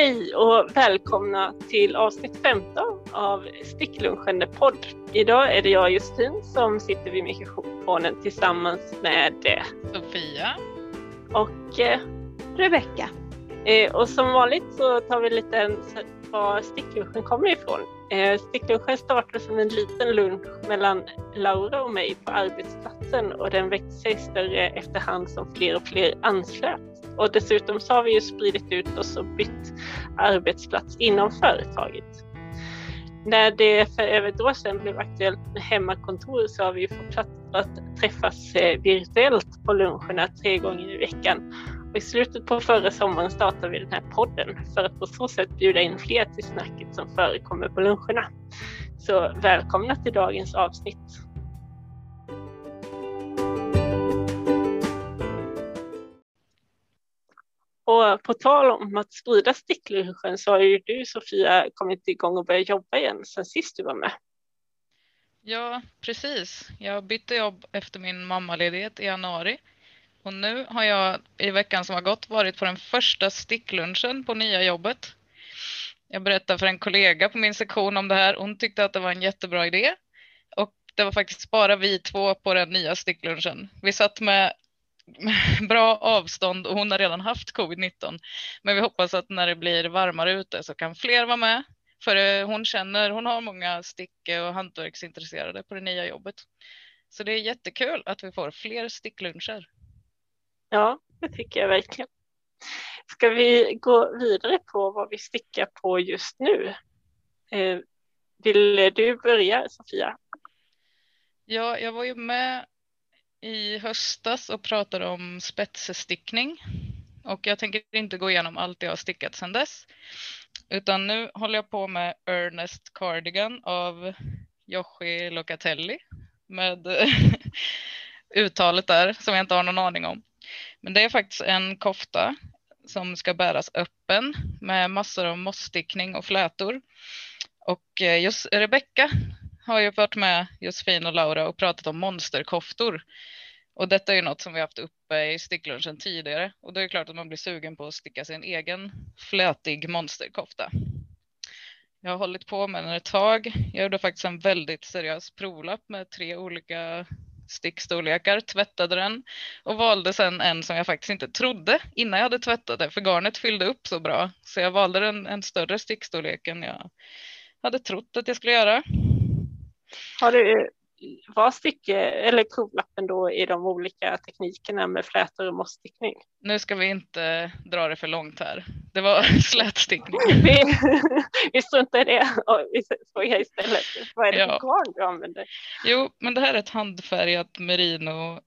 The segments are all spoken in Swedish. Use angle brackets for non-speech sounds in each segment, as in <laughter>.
Hej och välkomna till avsnitt 15 av Sticklunchen podd. Idag är det jag Justin som sitter vid mikrofonen tillsammans med eh, Sofia och eh, Rebecka. Eh, och som vanligt så tar vi lite var sticklunchen kommer ifrån. Eh, sticklunchen startade som en liten lunch mellan Laura och mig på arbetsplatsen och den växte sig större efterhand som fler och fler anslöt. Och dessutom så har vi ju spridit ut oss och bytt arbetsplats inom företaget. När det för över ett år sedan blev aktuellt med hemmakontor så har vi fortsatt att träffas eh, virtuellt på luncherna tre gånger i veckan och I slutet på förra sommaren startade vi den här podden för att på så sätt bjuda in fler till snacket som förekommer på luncherna. Så välkomna till dagens avsnitt. Och på tal om att sprida sticklunchen så har ju du Sofia kommit igång och börjat jobba igen sen sist du var med. Ja, precis. Jag bytte jobb efter min mammaledighet i januari och nu har jag i veckan som har gått varit på den första sticklunchen på nya jobbet. Jag berättade för en kollega på min sektion om det här. Hon tyckte att det var en jättebra idé. Och det var faktiskt bara vi två på den nya sticklunchen. Vi satt med <laughs> bra avstånd och hon har redan haft covid-19. Men vi hoppas att när det blir varmare ute så kan fler vara med. För eh, hon känner, hon har många sticke och hantverksintresserade på det nya jobbet. Så det är jättekul att vi får fler stickluncher. Ja, det tycker jag verkligen. Ska vi gå vidare på vad vi stickar på just nu? Eh, vill du börja Sofia? Ja, jag var ju med i höstas och pratade om spetsstickning och jag tänker inte gå igenom allt jag har stickat sedan dess utan nu håller jag på med Ernest Cardigan av Joshi Locatelli med <laughs> uttalet där som jag inte har någon aning om. Men det är faktiskt en kofta som ska bäras öppen med massor av mossstickning och flätor. Och eh, just Rebecka har ju varit med Josefin och Laura och pratat om monsterkoftor. Och detta är ju något som vi haft uppe i sticklunchen tidigare och då är det klart att man blir sugen på att sticka sin egen flätig monsterkofta. Jag har hållit på med den ett tag. Jag gjorde faktiskt en väldigt seriös provlapp med tre olika stickstorlekar, tvättade den och valde sen en som jag faktiskt inte trodde innan jag hade tvättat det, för garnet fyllde upp så bra. Så jag valde en, en större stickstorlek än jag hade trott att jag skulle göra. Har du, var stycke eller provlappen då i de olika teknikerna med flätor och mossstickning? Nu ska vi inte dra det för långt här. Det var <laughs> slätstickning. <laughs> vi, vi struntar i det och vi frågar istället. Vad är det ja. för garn du använder? Jo, men det här är ett handfärgat merino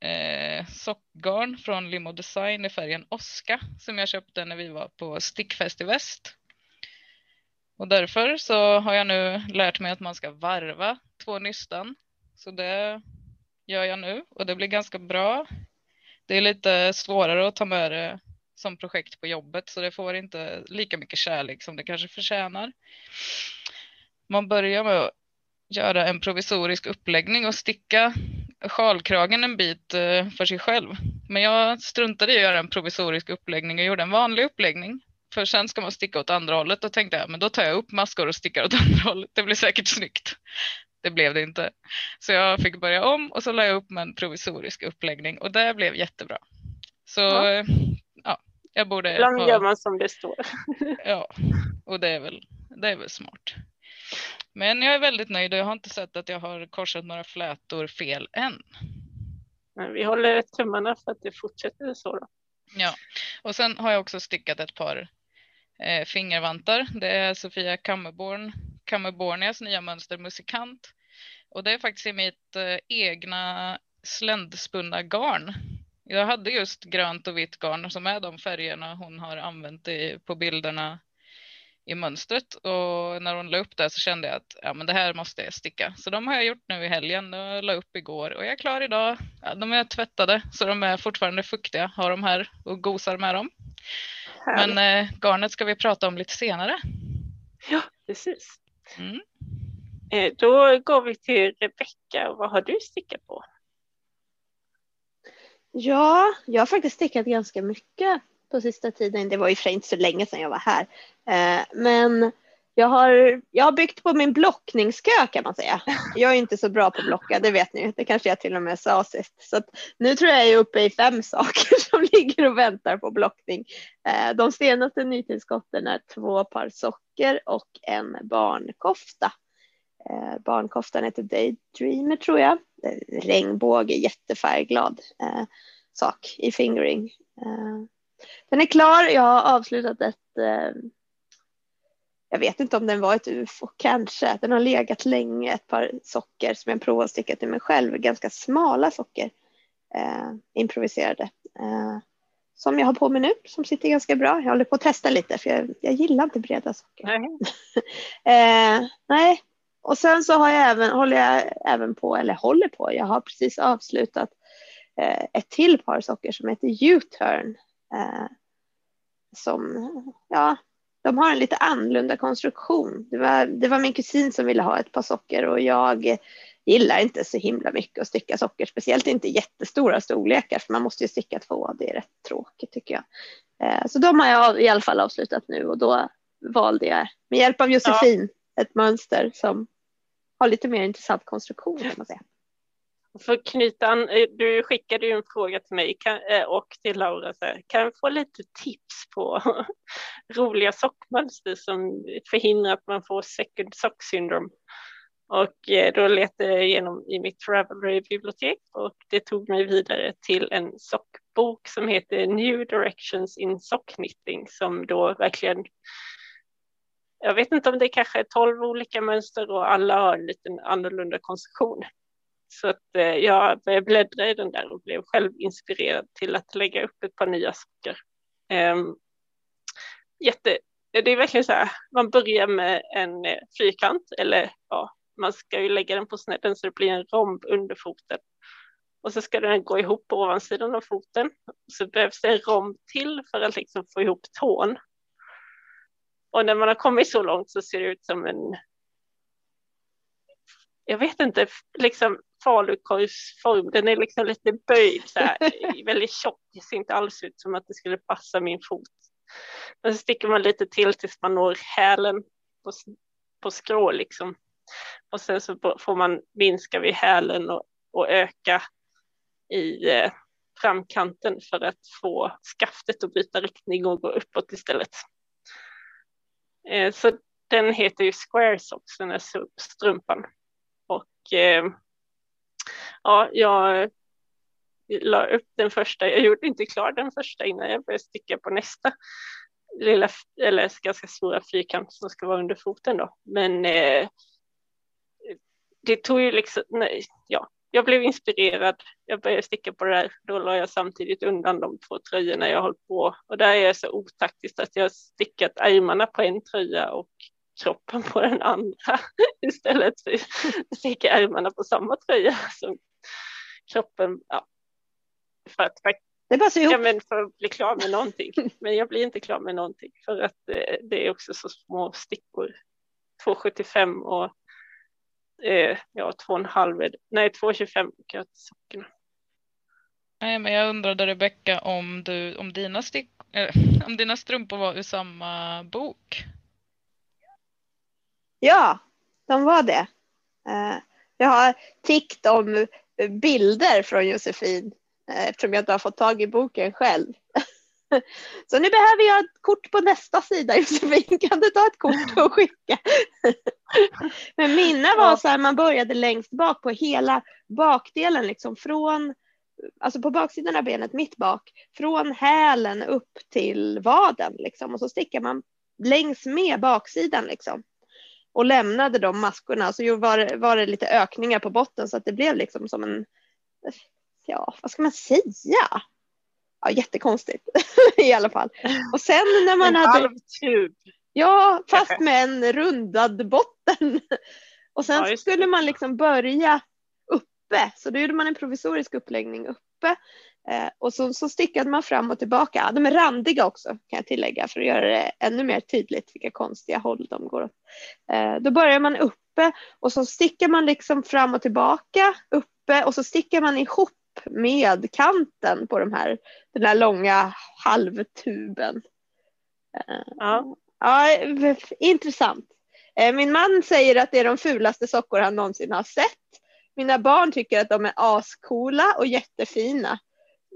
eh, sockgarn från Limo Design i färgen Oska som jag köpte när vi var på Stickfest i väst. Och därför så har jag nu lärt mig att man ska varva två nystan. Så det gör jag nu och det blir ganska bra. Det är lite svårare att ta med det som projekt på jobbet så det får inte lika mycket kärlek som det kanske förtjänar. Man börjar med att göra en provisorisk uppläggning och sticka sjalkragen en bit eh, för sig själv. Men jag struntade i att göra en provisorisk uppläggning och gjorde en vanlig uppläggning. För sen ska man sticka åt andra hållet och tänkte jag men då tar jag upp maskor och stickar åt <laughs> andra hållet. Det blir säkert snyggt. Det blev det inte. Så jag fick börja om och så la jag upp med en provisorisk uppläggning och det blev jättebra. Så ja, ja jag borde... Ibland ha... gör man som det står. <laughs> ja, och det är, väl, det är väl smart. Men jag är väldigt nöjd och jag har inte sett att jag har korsat några flätor fel än. Men vi håller tummarna för att det fortsätter så. Då. Ja, och sen har jag också stickat ett par eh, fingervantar. Det är Sofia Kammerborn, Kammerbornias nya mönster Musikant. Och det är faktiskt i mitt eh, egna sländspunna garn. Jag hade just grönt och vitt garn som är de färgerna hon har använt i, på bilderna i mönstret och när hon la upp det så kände jag att ja, men det här måste jag sticka. Så de har jag gjort nu i helgen. Jag la upp igår och jag är klar idag. Ja, de är tvättade så de är fortfarande fuktiga. Har de här och gosar med dem. Men eh, garnet ska vi prata om lite senare. Ja, precis. Mm. Eh, då går vi till Rebecka. Vad har du stickat på? Ja, jag har faktiskt stickat ganska mycket på sista tiden. Det var ju för inte så länge sedan jag var här. Eh, men jag har, jag har byggt på min blockningskö kan man säga. Jag är inte så bra på att blocka, det vet ni. Det kanske jag till och med sa sist. Så nu tror jag jag är uppe i fem <laughs> saker som ligger och väntar på blockning. Eh, de senaste nytillskotten är två par socker och en barnkofta. Eh, barnkoftan heter Daydreamer tror jag. Eh, regnbåge, jättefärgglad sak i fingering. Den är klar. Jag har avslutat ett jag vet inte om den var ett ufo, kanske. Den har legat länge, ett par socker som jag provat att sticka till mig själv, ganska smala socker, eh, improviserade. Eh, som jag har på mig nu, som sitter ganska bra. Jag håller på att testa lite för jag, jag gillar inte breda socker. Nej. <laughs> eh, nej. Och sen så har jag även, håller jag även på, eller håller på, jag har precis avslutat eh, ett till par socker som heter U-turn. Eh, som, ja, de har en lite annorlunda konstruktion. Det var, det var min kusin som ville ha ett par socker och jag gillar inte så himla mycket att sticka socker, speciellt inte jättestora storlekar för man måste ju sticka två. Det är rätt tråkigt tycker jag. Eh, så de har jag i alla fall avslutat nu och då valde jag med hjälp av Josefin ja. ett mönster som har lite mer intressant konstruktion kan man säga. För knyta eh, du skickade ju en fråga till mig eh, och till Laura. Så här, kan jag få lite tips på <laughs> roliga sockmönster som förhindrar att man får second sock syndrome? Och eh, då letade jag igenom i mitt Ravelry-bibliotek och det tog mig vidare till en sockbok som heter New Directions in Sock Knitting som då verkligen jag vet inte om det kanske är tolv olika mönster och alla har en liten annorlunda konstruktion. Så att eh, jag började bläddra i den där och blev själv inspirerad till att lägga upp ett par nya saker. Eh, jätte, det är verkligen så här, man börjar med en eh, fyrkant eller ja, man ska ju lägga den på snedden så det blir en romb under foten. Och så ska den gå ihop på ovansidan av foten. Så behövs det en romb till för att liksom få ihop tån. Och när man har kommit så långt så ser det ut som en jag vet inte, liksom falukorvsform. Den är liksom lite böjd, så här, <laughs> väldigt tjock. Det ser inte alls ut som att det skulle passa min fot. Men så sticker man lite till tills man når hälen på, på skrå liksom. Och sen så får man minska vid hälen och, och öka i eh, framkanten för att få skaftet att byta riktning och gå uppåt istället. Eh, så den heter ju Square Socks, den här strumpan. Och eh, ja, jag la upp den första. Jag gjorde inte klar den första innan jag började sticka på nästa lilla eller ganska stora fyrkant som ska vara under foten då. Men eh, det tog ju liksom, nej, ja, jag blev inspirerad. Jag började sticka på det där. Då la jag samtidigt undan de två tröjorna jag höll på och där är jag så otaktiskt att jag stickat ärmarna på en tröja och kroppen på den andra <laughs> istället för att sticka ärmarna på samma tröja som kroppen. Ja, för att det bara så ja, men för att bli klar med någonting. <laughs> Men jag blir inte klar med någonting för att eh, det är också så små stickor. 2,75 och eh, ja, 2,5, nej 2,25 kan jag till sockorna. Nej, men jag undrade Rebecka om, du, om, dina stick, äh, <laughs> om dina strumpor var ur samma bok. Ja, de var det. Eh, jag har tickt om bilder från Josefin eh, eftersom jag inte har fått tag i boken själv. <laughs> Så nu behöver jag ett kort på nästa sida <laughs> Josefin, kan du ta ett kort och skicka? <laughs> Men mina var så här, man började längst bak på hela bakdelen, liksom från, alltså på baksidan av benet, mitt bak, från hälen upp till vaden liksom. Och så stickar man längs med baksidan liksom och lämnade de maskorna så var det, var det lite ökningar på botten så att det blev liksom som en, ja vad ska man säga? Ja, jättekonstigt <laughs> i alla fall. Och sen när man en hade... halv tub. Ja, fast med en rundad botten. <laughs> Och sen ja, skulle man liksom börja uppe, så då gjorde man en provisorisk uppläggning uppe Eh, och så, så stickade man fram och tillbaka. De är randiga också kan jag tillägga för att göra det ännu mer tydligt vilka konstiga håll de går åt. Eh, då börjar man uppe och så stickar man liksom fram och tillbaka uppe och så stickar man ihop med kanten på de här, den här långa halvtuben. Ja. Ja, intressant. Eh, min man säger att det är de fulaste sockor han någonsin har sett. Mina barn tycker att de är ascoola och jättefina.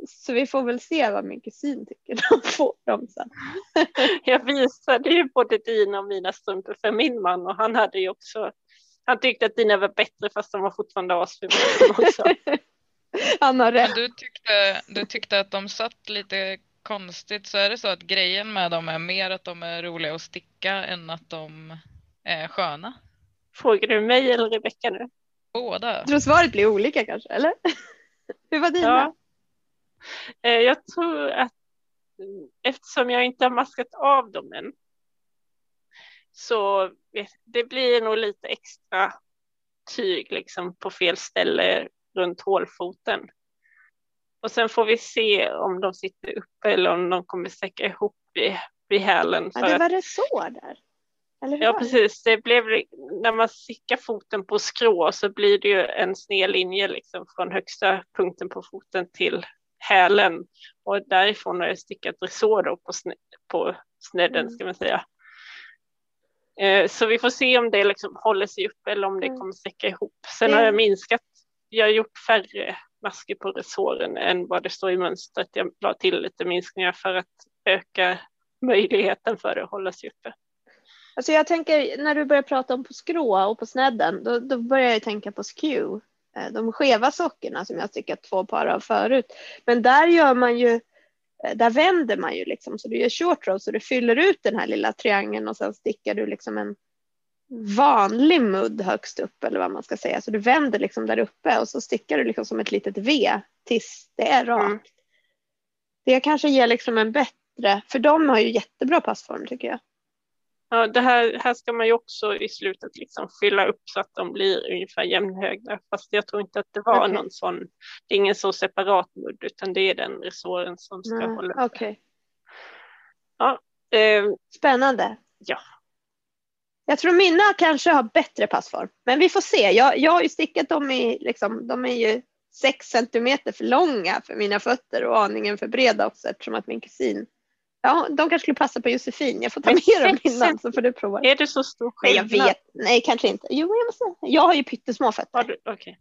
Så vi får väl se vad min kusin tycker när <laughs> de får dem sen. <laughs> Jag visade ju både dina och mina strumpor för min man och han hade ju också, han tyckte att dina var bättre fast de var fortfarande asfula också. <laughs> Han har rätt. Men du tyckte, du tyckte att de satt lite konstigt så är det så att grejen med dem är mer att de är roliga att sticka än att de är sköna? Frågar du mig eller Rebecka nu? Båda. Jag tror svaret blir olika kanske, eller? Hur var dina? Ja. <laughs> Eh, Jag tror att eftersom jag inte har maskat av dem än så det blir nog lite extra tyg liksom på fel ställe runt hålfoten. Och sen får vi se om de sitter uppe eller om de kommer säcka ihop vid, vid hälen. Ja, det var resår där. Eller hur Ja det? precis, det blev, när man stickar foten på skrå så blir det ju en sned linje liksom från högsta punkten på foten till hälen och därifrån har jag stickat resår då på, sne, på snedden Mm. ska man säga. Eh, Så vi får se om det liksom håller sig upp eller om det Mm. kommer säcka ihop. Sen har jag minskat, jag har gjort färre masker på resåren än vad det står i mönstret. Jag la till lite minskningar för att öka möjligheten för det att hålla sig uppe. Alltså jag tänker när du börjar prata om på skrå och på snedden, då, då börjar jag tänka på skew. Eh, De skeva sockorna som jag stickat två par av förut. Men där gör man ju, eh, där vänder man ju liksom så du gör short row så du fyller ut den här lilla triangeln och sen stickar du liksom en vanlig mudd högst upp eller vad man ska säga. Så du vänder liksom där uppe och så stickar du liksom som ett litet V tills det är rakt. Mm. Det kanske ger liksom en bättre, för de har ju jättebra passform tycker jag. Ja, det här, här ska man ju också i slutet liksom fylla upp så att de blir ungefär jämnhöga. Fast jag tror inte att det var Okej. någon sån, det är ingen så separat mudd utan det är den resåren som ska Nej, hålla uppe. Okej. Eh, Spännande. Ja. Jag tror mina kanske har bättre passform, men vi får se. Jag, jag har ju stickat dem i, liksom, de är ju sex centimeter för långa för mina fötter och aningen för breda också eftersom att min kusin, ja de kanske skulle passa på Josefin. Jag får ta med dem innan så får du prova. är det så stor Nej jag skillnad? vet, nej kanske inte. Jo jag måste, jag har ju pyttesmå Har fötter. du, okej.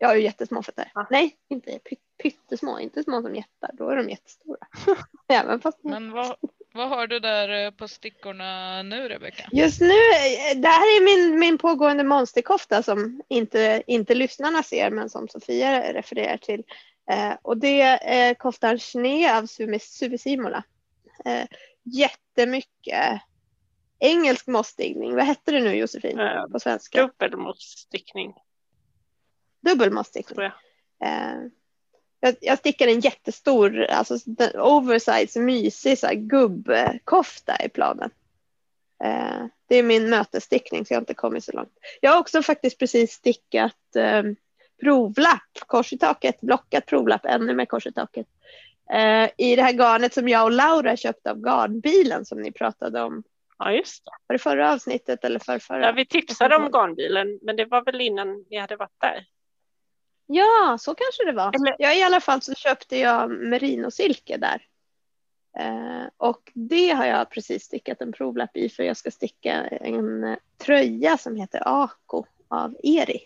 Jag har ju jättesmå fötter. Ja. Nej, inte py- pyttesmå, inte små som jättar, då är de jättestora. <laughs> Även fast Men vad, vad har du där eh, på stickorna nu Rebecka? Just nu, eh, det här är min, min pågående monsterkofta som inte, inte lyssnarna ser men som Sofia refererar till. Eh, och det är koftan Schnee av Sumi- Suvi Simola. Eh, jättemycket engelsk mossstickning. Vad hette det nu Josefin Eh, på svenska? Dubbel mossstickning. tror jag. Eh, jag, jag stickade en jättestor, alltså oversize, mysig så här, gubbkofta i planen. Eh, det är min mötesstickning så jag har inte kommit så långt. Jag har också faktiskt precis stickat eh, provlapp, kors i taket, blockat provlapp, ännu mer kors i taket. Eh, I det här garnet som jag och Laura köpte av garnbilen som ni pratade om. Ja, just det. Var det förra avsnittet eller för förra? Ja, vi tipsade om garnbilen, men det var väl innan ni hade varit där. Ja, så kanske det var. Eller- Ja, i alla fall så köpte jag merinosilke där. Eh, och det har jag precis stickat en provlapp i för jag ska sticka en eh, tröja som heter Ako av Eri.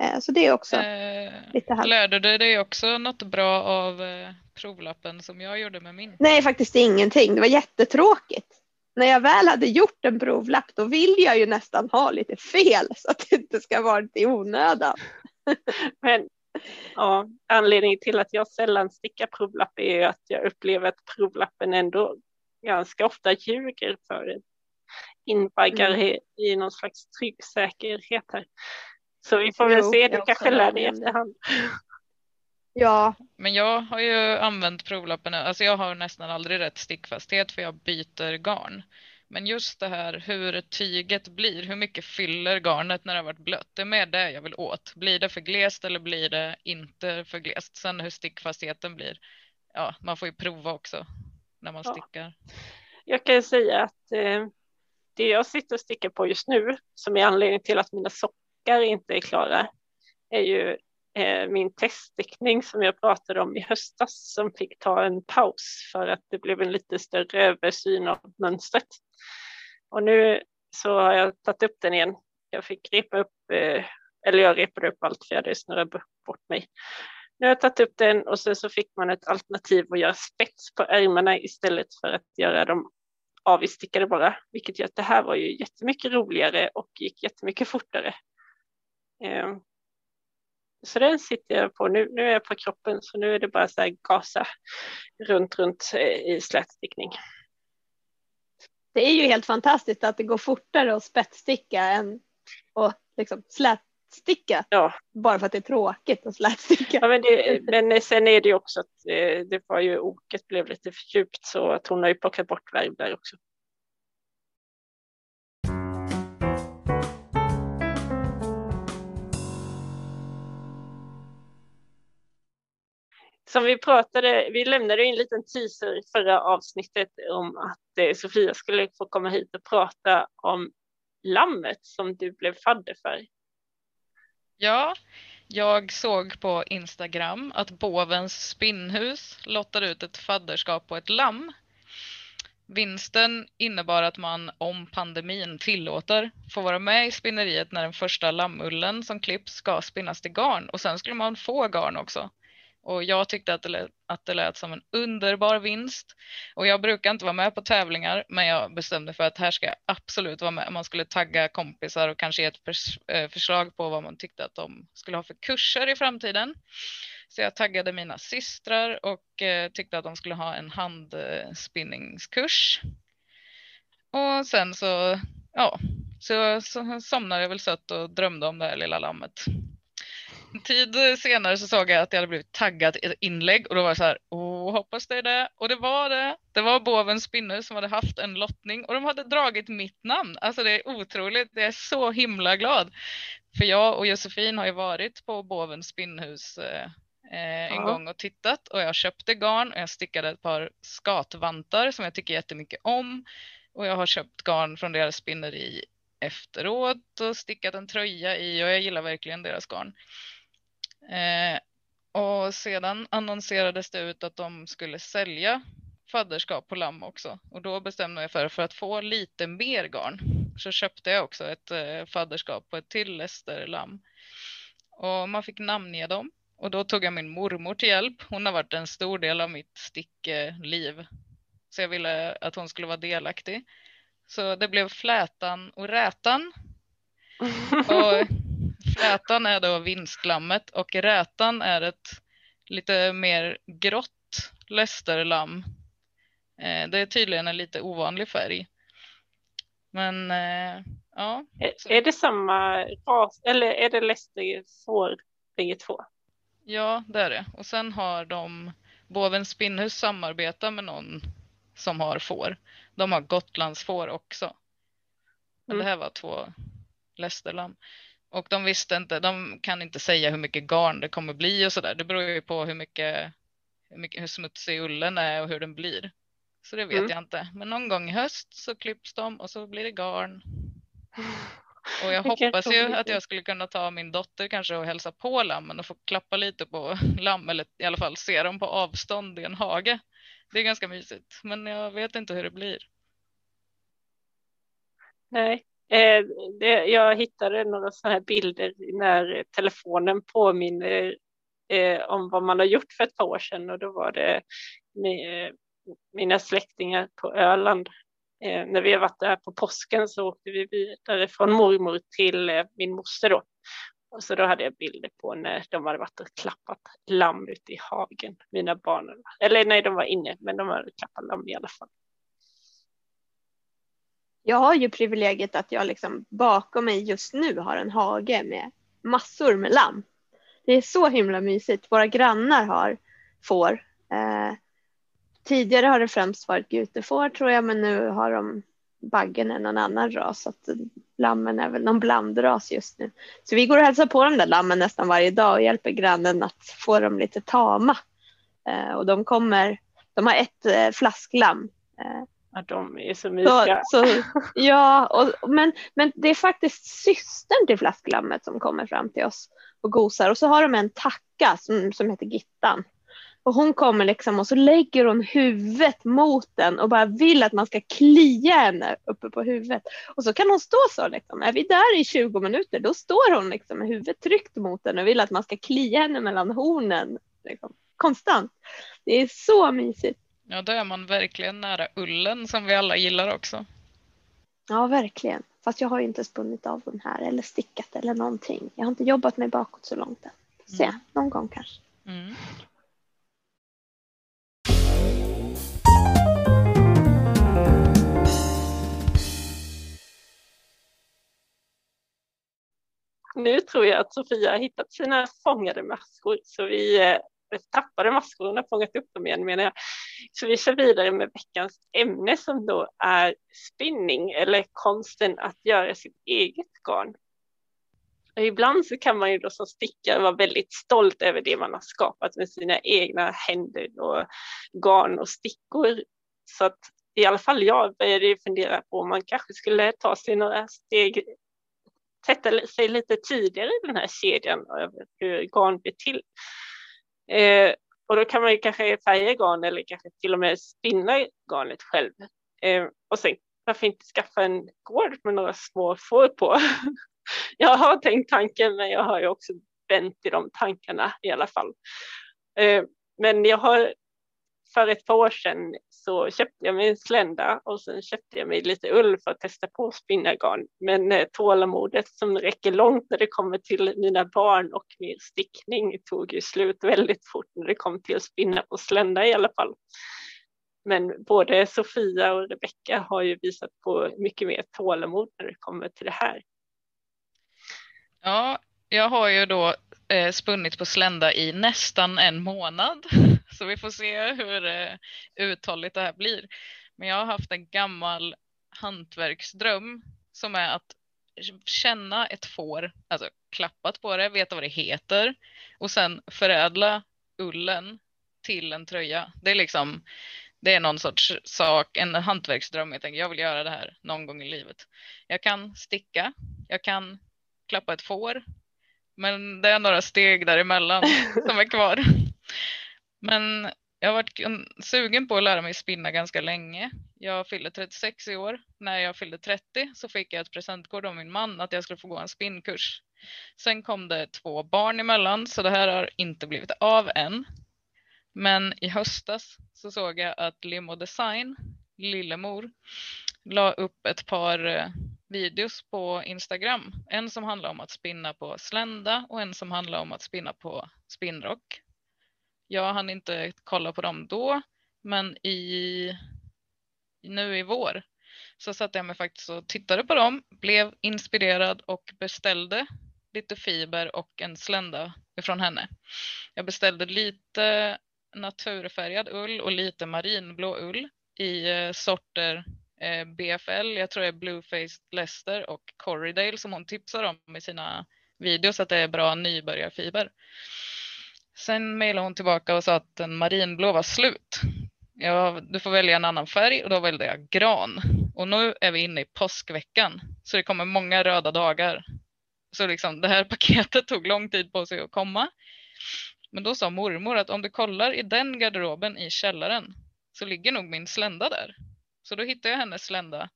Eh, så det är också Eh, lite halvt. lärde du dig också något bra av eh, provlappen som jag gjorde med min? Nej, faktiskt ingenting. Det var jättetråkigt. När jag väl hade gjort en provlapp då vill jag ju nästan ha lite fel <laughs> så att det inte ska vara lite i onödan. <laughs> Men ja, anledningen till att jag sällan stickar provlapp är ju att jag upplever att provlappen ändå ganska ofta ljuger för en. Invaggar Mm. i- i någon slags trygg säkerhet här. Så vi får väl Jo, se, du kanske lär dig med efterhand. Ja, Men jag har ju använt provlappen, alltså jag har nästan aldrig rätt stickfasthet för jag byter garn. Men just det här hur tyget blir, hur mycket fyller garnet när det har varit blött, det är mer det jag vill åt. Blir det för glest eller blir det inte för glest? Sen hur stickfastheten blir, ja man får ju prova också när man Ja. stickar. Jag kan ju säga att eh, det jag sitter och stickar på just nu, som är anledningen till att mina sockar inte är klara, är ju eh, min teststickning som jag pratade om i höstas som fick ta en paus för att det blev en lite större översyn av mönstret. Och nu så har jag tagit upp den igen. Jag fick repa upp, eh, eller jag repade upp allt för jag hade snurrat bort mig. Nu har jag tagit upp den och sen så fick man ett alternativ att göra spets på ärmarna istället för att göra dem avistickade bara, vilket gör att det här var ju jättemycket roligare och gick jättemycket fortare. Eh, så den sitter jag på nu. Nu är jag på kroppen så nu är det bara så här gasa runt, runt eh, i slätstickning. Det är ju helt fantastiskt att det går fortare att spetssticka än att liksom slätsticka. Ja. Bara för att det är tråkigt att slätsticka. Ja, men, det, men sen är det ju också att eh, det var ju oket blev lite för djupt så att hon har ju plockat bort värv där också. Som vi pratade, vi lämnade en liten teaser i förra avsnittet om att eh, Sofia skulle få komma hit och prata om lammet som du blev fadder för. Ja, jag såg på Instagram att Bovens spinnhus lottade ut ett fadderskap på ett lamm. Vinsten innebar att man, om pandemin tillåter, får vara med i spinneriet när den första lammullen som klipps ska spinnas till garn och sen skulle man få garn också. Och jag tyckte att det, lät, att det lät som en underbar vinst. Och jag brukar inte vara med på tävlingar, men jag bestämde för att här ska jag absolut vara med. Man skulle tagga kompisar och kanske ge ett eh, förslag på vad man tyckte att de skulle ha för kurser i framtiden. Så jag taggade mina systrar och eh, tyckte att de skulle ha en handspinningskurs. Och sen så, ja, så, så somnade jag väl sött och drömde om det här lilla lammet. <laughs> Tid senare så såg jag att jag hade blivit taggad i ett inlägg och då var det så här, åh hoppas det är det. Och det var det. Det var Bovens Spinner som hade haft en lottning och de hade dragit mitt namn. Alltså det är otroligt, jag är så himla glad. För jag och Josefin har ju varit på Bovens spinnhus eh, en ja. gång och tittat och jag köpte garn och jag stickade ett par skatvantar som jag tycker jättemycket om. Och jag har köpt garn från deras spinneri efteråt och stickat en tröja i och jag gillar verkligen deras garn. Eh, och sedan annonserades det ut att de skulle sälja fadderskap på lamm också och då bestämde jag för för att få lite mer garn så köpte jag också ett eh, fadderskap på ett till Leicester-lamm. Och man fick namnge dem och då tog jag min mormor till hjälp. Hon har varit en stor del av mitt stickliv. Så jag ville att hon skulle vara delaktig. Så det blev Flätan och Rätan. <laughs> och Flätan är då vinstlammet och rätan är ett lite mer grått lästerlamm. Eh, det är tydligen en lite ovanlig färg. Men eh, ja. Är, är det samma ras eller är det lästerfår bägge två? Ja, det är det. Och sen har de Bovens spinnhus samarbeta med någon som har får. De har Gotlandsfår också. Mm. det här var två lästerlamm. Och de visste inte, de kan inte säga hur mycket garn det kommer bli och sådär. Det beror ju på hur mycket, hur mycket, hur smutsig ullen är och hur den blir. Så det vet mm. jag inte. Men någon gång i höst så klipps de och så blir det garn. <laughs> Och jag hoppas ju att jag skulle kunna ta min dotter kanske och hälsa på lammen och få klappa lite på <laughs> lamm eller i alla fall se dem på avstånd i en hage. Det är ganska mysigt, men jag vet inte hur det blir. Nej, Eh, det, jag hittade några sådana här bilder när telefonen påminner eh, om vad man har gjort för ett par år sedan och då var det med, eh, mina släktingar på Öland. Eh, när vi har varit där på påsken så åkte vi vidare från mormor till eh, min moster då. Och så då hade jag bilder på när de hade varit och klappat lamm ute i hagen, mina barn. Eller nej, de var inne, men de hade klappat lamm i alla fall jag har ju privilegiet att jag liksom bakom mig just nu har en hage med massor med lamm. Det är så himla mysigt. Våra grannar har får. Eh, tidigare har det främst varit gutefår tror jag, men nu har de baggen är någon annan ras. Så att lammen är väl någon blandras just nu. Så vi går och hälsar på de där lammen nästan varje dag och hjälper grannen att få dem lite tama. Eh, och de kommer, de har ett eh, flasklamm eh, Ja, de är så mysiga. Så, så, ja, och, men, men det är faktiskt systern till flasklammet som kommer fram till oss och gosar och så har de en tacka som, som heter Gittan. Och hon kommer liksom och så lägger hon huvudet mot den och bara vill att man ska klia henne uppe på huvudet. Och så kan hon stå så liksom. Är vi där i 20 minuter då står hon liksom med huvudet tryckt mot den och vill att man ska klia henne mellan hornen. Liksom. Konstant. Det är så mysigt. Ja, då är man verkligen nära ullen som vi alla gillar också. Ja, verkligen. Fast jag har ju inte spunnit av den här eller stickat eller någonting. Jag har inte jobbat mig bakåt så långt än. Se, mm. någon gång kanske. Mm. Nu tror jag att Sofia har hittat sina fångade maskor så vi eh, tappade maskorna fångat upp dem igen menar jag. Så vi kör vidare med veckans ämne som då är spinning eller konsten att göra sitt eget garn. Och ibland så kan man ju då som stickare vara väldigt stolt över det man har skapat med sina egna händer och garn och stickor. Så att i alla fall jag började fundera på om man kanske skulle ta sig några steg sätta sig lite tidigare i den här kedjan över hur garn blir till. Eh, och då kan man ju kanske färga garn eller kanske till och med spinna garnet själv. Eh, och sen varför inte skaffa en gård med några små får på. <laughs> jag har tänkt tanken men jag har ju också vänt i de tankarna i alla fall. Eh, men jag har för ett par år sedan så köpte jag mig en slända och sen köpte jag mig lite ull för att testa på spinnargarn. Men eh, tålamodet som räcker långt när det kommer till mina barn och min stickning tog ju slut väldigt fort när det kom till att spinna på slända i alla fall. Men både Sofia och Rebecka har ju visat på mycket mer tålamod när det kommer till det här. Ja, jag har ju då eh, spunnit på slända i nästan en månad. Så vi får se hur eh, uthålligt det här blir. Men jag har haft en gammal hantverksdröm som är att känna ett får, alltså klappat på det, veta vad det heter och sen förädla ullen till en tröja. Det är liksom, det är någon sorts sak, en hantverksdröm. Jag tänker jag vill göra det här någon gång i livet. Jag kan sticka, jag kan klappa ett får, men det är några steg däremellan som är kvar. <laughs> Men jag har varit sugen på att lära mig spinna ganska länge. Jag fyllde 36 i år. När jag fyllde 30 så fick jag ett presentkort av min man att jag skulle få gå en spinnkurs. Sen kom det två barn emellan så det här har inte blivit av än. Men i höstas så såg jag att Limo Design, Lillemor, la upp ett par eh, videos på Instagram. En som handlar om att spinna på slända och en som handlar om att spinna på spinnrock. Jag hann inte kolla på dem då, men i, nu i vår så satte jag mig faktiskt och tittade på dem, blev inspirerad och beställde lite fiber och en slända ifrån henne. Jag beställde lite naturfärgad ull och lite marinblå ull i eh, sorter eh, BFL, jag tror det är Blueface Leicester och Corridale som hon tipsar om i sina videos att det är bra nybörjarfiber. Sen mejlade hon tillbaka och sa att den marinblå var slut. Ja, du får välja en annan färg och då valde jag gran. Och nu är vi inne i påskveckan så det kommer många röda dagar. Så liksom det här <laughs> paketet tog lång tid på sig att komma. Men då sa mormor att om du kollar i den garderoben i källaren så ligger nog min slända där. Så då hittade jag hennes slända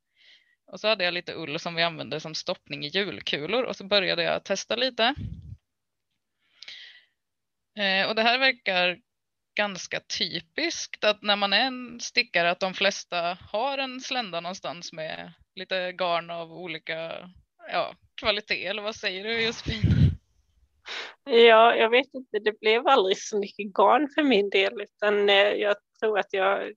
och så hade jag lite ull som vi använde som stoppning i julkulor och så började jag testa lite. Eh, och det här verkar ganska typiskt att när man är en stickare att de flesta har en slända någonstans med lite garn av olika ja, kvalitet eller vad säger du Josefin? Ja, jag vet inte, det blev aldrig så mycket garn för min del utan eh, jag tror att jag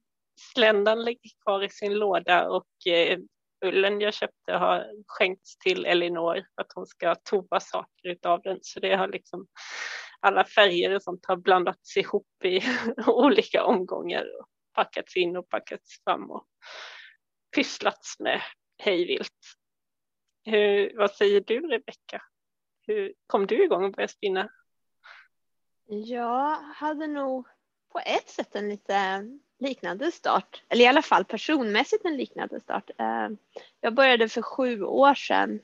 sländan ligger kvar i sin låda och eh, ullen jag köpte har skänkts till Elinor för att hon ska tova saker utav den. Så det har liksom alla färger och sånt har blandats ihop i <laughs> olika omgångar och packats in och packats fram och pysslats med hejvilt. Hur, vad säger du Rebecka? Hur kom du igång och började spinna? Jag hade nog på ett sätt en lite liknande start, eller i alla fall personmässigt en liknande start. Eh, jag började för sju år sedan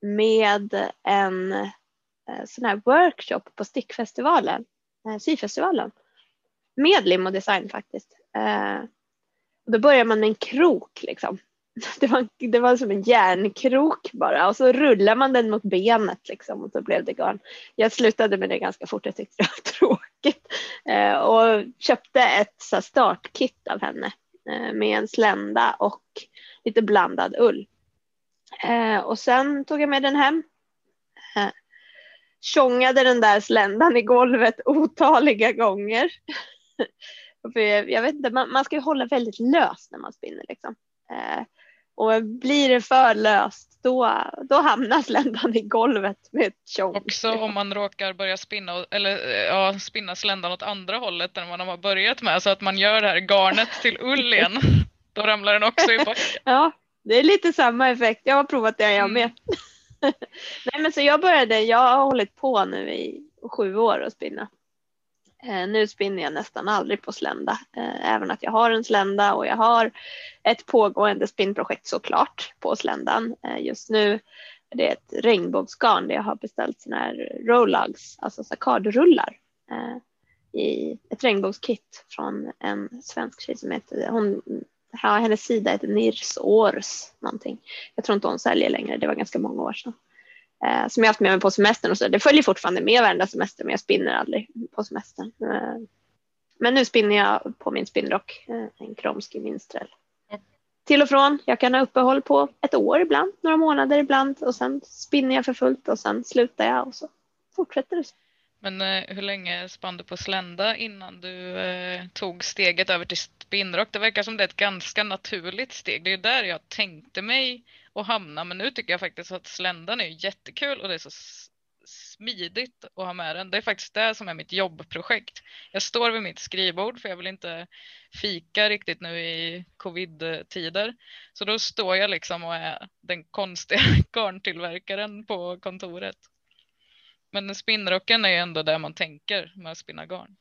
med en Eh, sån här workshop på stickfestivalen, eh, syfestivalen. Med lim och design faktiskt. Eh, och då börjar man med en krok liksom. <laughs> Det var, det var som en järnkrok bara och så rullar man den mot benet liksom och så blev det garn. Jag slutade med det ganska fort, jag tyckte det var <laughs> tråkigt. Eh, och köpte ett så startkit av henne eh, med en slända och lite blandad ull. Eh, och sen tog jag med den hem. Eh, tjongade den där sländan i golvet otaliga gånger. <laughs> För jag vet inte, man, man ska ju hålla väldigt löst när man spinner liksom. Eh, och blir det för löst då, då hamnar sländan i golvet med ett tjong. Också om man råkar börja spinna, eller, ja, spinna sländan åt andra hållet än vad man har börjat med. Så att man gör det här garnet till ull igen. <laughs> Då ramlar den också i <laughs> backen. ja, det är lite samma effekt. Jag har provat det jag med. Mm. <laughs> Nej men så jag började, jag har hållit på nu i sju år att spinna. Eh, nu spinner jag nästan aldrig på slända, eh, även att jag har en slända och jag har ett pågående spinnprojekt såklart på sländan. Eh, just nu är det ett regnbågsgarn där jag har beställt sådana här rollags, alltså sakardrullar eh, i ett regnbågskit från en svensk tjej som heter, hon, hennes sida heter Nirsårs någonting. Jag tror inte hon säljer längre, det var ganska många år sedan eh, som jag haft med mig på semestern och så. Det följer fortfarande med varenda semester men jag spinner aldrig på semestern. Eh, men nu spinner jag på min spinnrock, eh, en Kromsky Minstrel. Till och från. Jag kan ha uppehåll på ett år ibland, några månader ibland och sen spinner jag för fullt och sen slutar jag och så fortsätter det. Men eh, hur länge spann du på slända innan du eh, tog steget över till spinnrock? Det verkar som det är ett ganska naturligt steg. Det är där jag tänkte mig att hamna. Men nu tycker jag faktiskt att sländan är jättekul och det är så smidigt att ha med den. Det är faktiskt det som är mitt jobbprojekt. Jag står vid mitt skrivbord för jag vill inte fika riktigt nu i covid-tider. Så då står jag liksom och är den konstiga <laughs> garntillverkaren på kontoret. Men spinnrocken är ju ändå där man tänker med att spinna garn.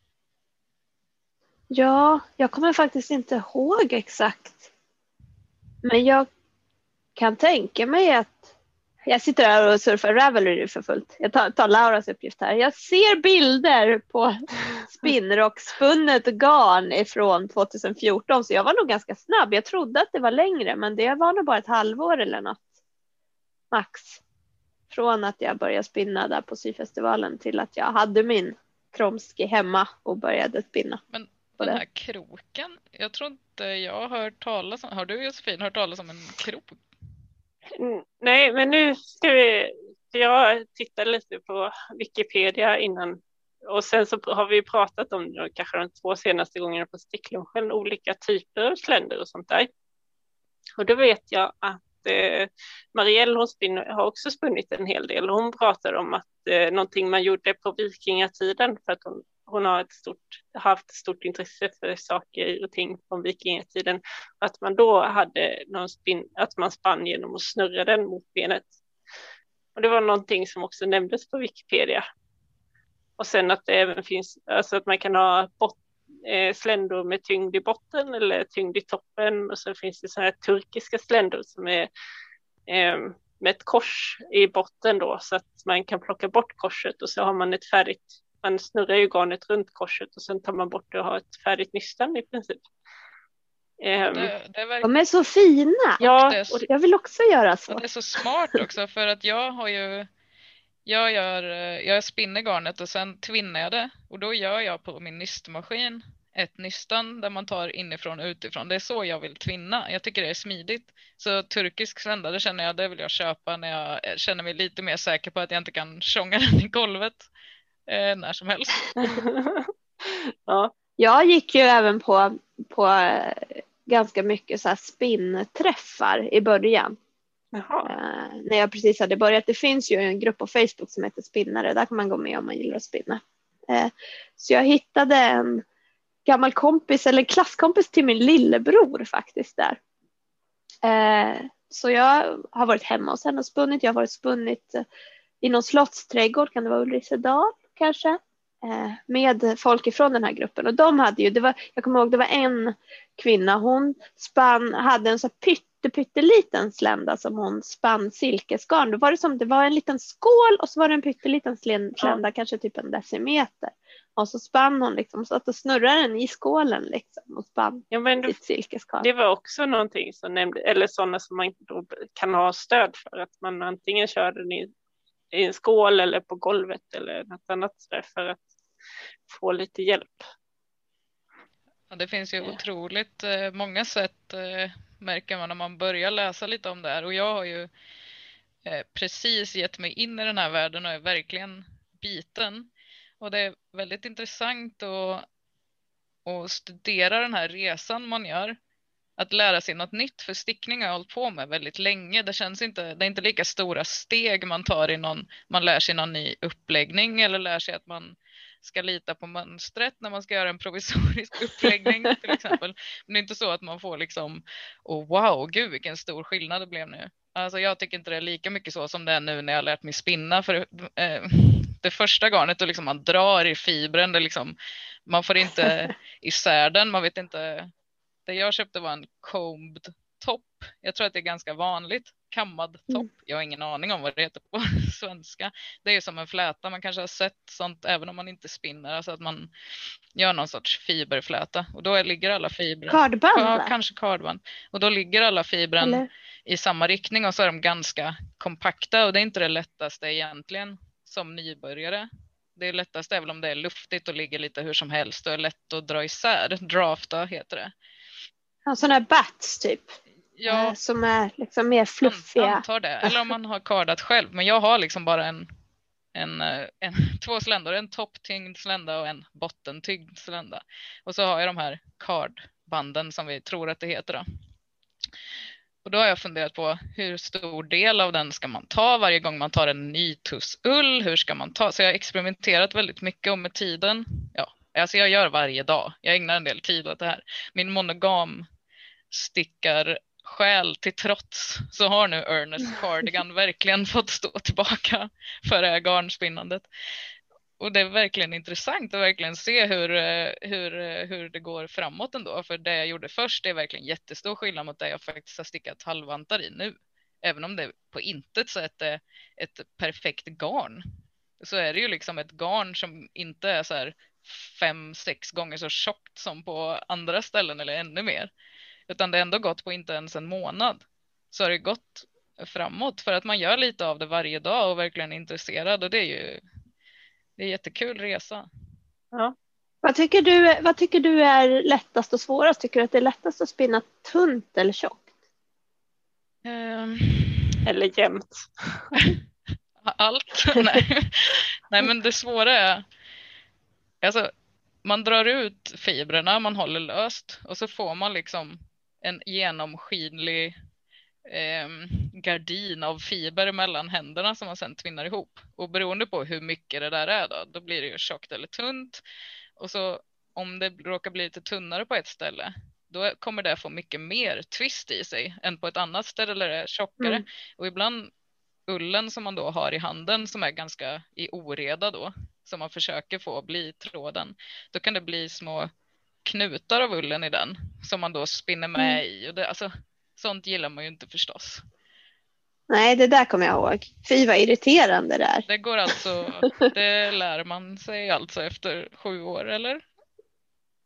Ja, jag kommer faktiskt inte ihåg exakt. Men jag kan tänka mig att jag sitter här och surfar Ravelry för fullt. Jag tar, tar Lauras uppgift här. Jag ser bilder på <laughs> spinnrockspunnet garn ifrån 2014 så jag var nog ganska snabb. Jag trodde att det var längre men det var nog bara ett halvår eller något. Max. Från att jag började spinna där på syfestivalen till att jag hade min Kromsky hemma och började spinna. Men den här kroken, jag tror inte jag har hört talas om, har du Josefin hört talas om en krok? Mm, nej, men nu ska vi, jag tittade lite på Wikipedia innan och sen så har vi pratat om kanske de två senaste gångerna på sticklunchen olika typer av sländer och sånt där. Och då vet jag att eh, Marielle hon har också spunnit en hel del och hon pratar om att eh, någonting man gjorde på vikingatiden för att hon hon har ett stort, haft stort intresse för saker och ting från vikingatiden. Att man då hade någon spin, att man spann genom att snurra den mot benet. Och det var någonting som också nämndes på Wikipedia. Och sen att det även finns, alltså att man kan ha bott eh, sländor med tyngd i botten eller tyngd i toppen. Och så finns det så här turkiska sländor som är eh, med ett kors i botten då så att man kan plocka bort korset och så har man ett färdigt man snurrar ju garnet runt korset och sen tar man bort det och har ett färdigt nystan i princip. Um, det, det verkar... De är så fina! Ja, och jag vill också göra så. Och det är så smart också för att jag har ju jag, gör, jag spinner garnet och sen tvinnar jag det och då gör jag på min nystmaskin ett nystan där man tar inifrån och utifrån. Det är så jag vill tvinna. Jag tycker det är smidigt. Så turkisk slända, det känner jag, det vill jag köpa när jag känner mig lite mer säker på att jag inte kan tjonga <laughs> den i golvet eh, när som helst. <laughs> ja. Jag gick ju även på, på eh, ganska mycket så här spinnträffar i början. Eh, när jag precis hade börjat. Det finns ju en grupp på Facebook som heter Spinnare. Där kan man gå med om man gillar att spinna. Eh, så jag hittade en gammal kompis eller klasskompis till min lillebror faktiskt där. Eh, så jag har varit hemma hos henne och spunnit. Jag har varit spunnit i någon slottsträdgård, kan det vara Ulrisedal? kanske. eh, med folk ifrån den här gruppen och de hade ju, det var, jag kommer ihåg det var en kvinna, hon spann, hade en så pytte, pytteliten slända som hon spann silkesgarn. Då var det som det var en liten skål och så var det en pytteliten slända, ja. kanske typ en decimeter. Och så spann hon liksom, så att då snurrade den i skålen liksom och spann ja, men det, silkesgarn. Det var också någonting som nämnde, eller sådana som man inte kan ha stöd för, att man antingen kör den i, i en skål eller på golvet eller något annat för att få lite hjälp. Ja, det finns ju otroligt eh, många sätt eh, märker man när man börjar läsa lite om det här och jag har ju eh, precis gett mig in i den här världen och är verkligen biten. Och det är väldigt intressant att, att studera den här resan man gör. Att lära sig något nytt, för stickning har jag hållit på med väldigt länge. Det känns inte, det är inte lika stora steg man tar i någon, man lär sig någon ny uppläggning eller lär sig att man ska lita på mönstret när man ska göra en provisorisk <laughs> uppläggning till exempel. Men det är inte så att man får liksom, oh wow, gud vilken stor skillnad det blev nu. Alltså jag tycker inte det är lika mycket så som det är nu när jag lärt mig spinna. För eh, det första garnet och liksom man drar i fibren, det liksom, man får inte <laughs> isär den, man vet inte. Det jag köpte var en combed topp. Jag tror att det är ganska vanligt. Kammad topp. Mm. Jag har ingen aning om vad det heter på <laughs> svenska. Det är ju som en fläta. Man kanske har sett sånt även om man inte spinner. Alltså att man gör någon sorts fiberfläta och då ligger alla fibrer. Kardband? Ja, kanske kardband. Och då ligger alla fibren Eller? i samma riktning och så är de ganska kompakta och det är inte det lättaste egentligen som nybörjare. Det är väl om det är luftigt och ligger lite hur som helst och är lätt att dra isär. Drafta heter det. Ja, sådana här bats typ. Ja, eh, som är liksom mer fluffiga. Antar det. Eller om man har kardat själv. Men jag har liksom bara en, en, eh, en <laughs> två sländor. En topptyngd slända och en bottentyngd slända. Och så har jag de här kardbanden som vi tror att det heter. Då. Och då har jag funderat på hur stor del av den ska man ta varje gång man tar en ny tuss ull? Hur ska man ta? Så jag har experimenterat väldigt mycket och med tiden. Ja, alltså jag gör varje dag. Jag ägnar en del tid åt det här. Min monogam stickar själ till trots så har nu Ernest Cardigan <laughs> verkligen fått stå tillbaka för det här garnspinnandet. Och det är verkligen intressant att verkligen se hur, eh, hur, eh, hur det går framåt ändå. För det jag gjorde först är verkligen jättestor skillnad mot det jag faktiskt har stickat halvvantar i nu. Även om det på intet sätt är eh, ett perfekt garn. Så är det ju liksom ett garn som inte är så här fem, sex gånger så tjockt som på andra ställen eller ännu mer. Utan det har ändå gått på inte ens en månad. Så har det gått framåt för att man gör lite av det varje dag och verkligen är intresserad och det är ju det är en jättekul resa. Ja. Vad tycker, du, vad tycker du är lättast och svårast? Tycker du att det är lättast att spinna tunt eller tjockt? Um, eller jämnt? <laughs> Allt. <laughs> Nej. Nej, men det svåra är alltså, man drar ut fibrerna, man håller löst och så får man liksom en genomskinlig eh, gardin av fiber mellan händerna som man sedan tvinnar ihop. Och beroende på hur mycket det där är då, då blir det ju tjockt eller tunt. Och så om det råkar bli lite tunnare på ett ställe, då kommer det få mycket mer twist i sig än på ett annat ställe där det är tjockare. Mm. Och ibland ullen som man då har i handen som är ganska i oreda då, som man försöker få bli tråden, då kan det bli små knutar av ullen i den som man då spinner med mm. i. Och det, alltså, sånt gillar man ju inte förstås. Nej, det där kommer jag ihåg. Fy vad irriterande det är. Det går alltså, det lär man sig alltså efter sju år eller?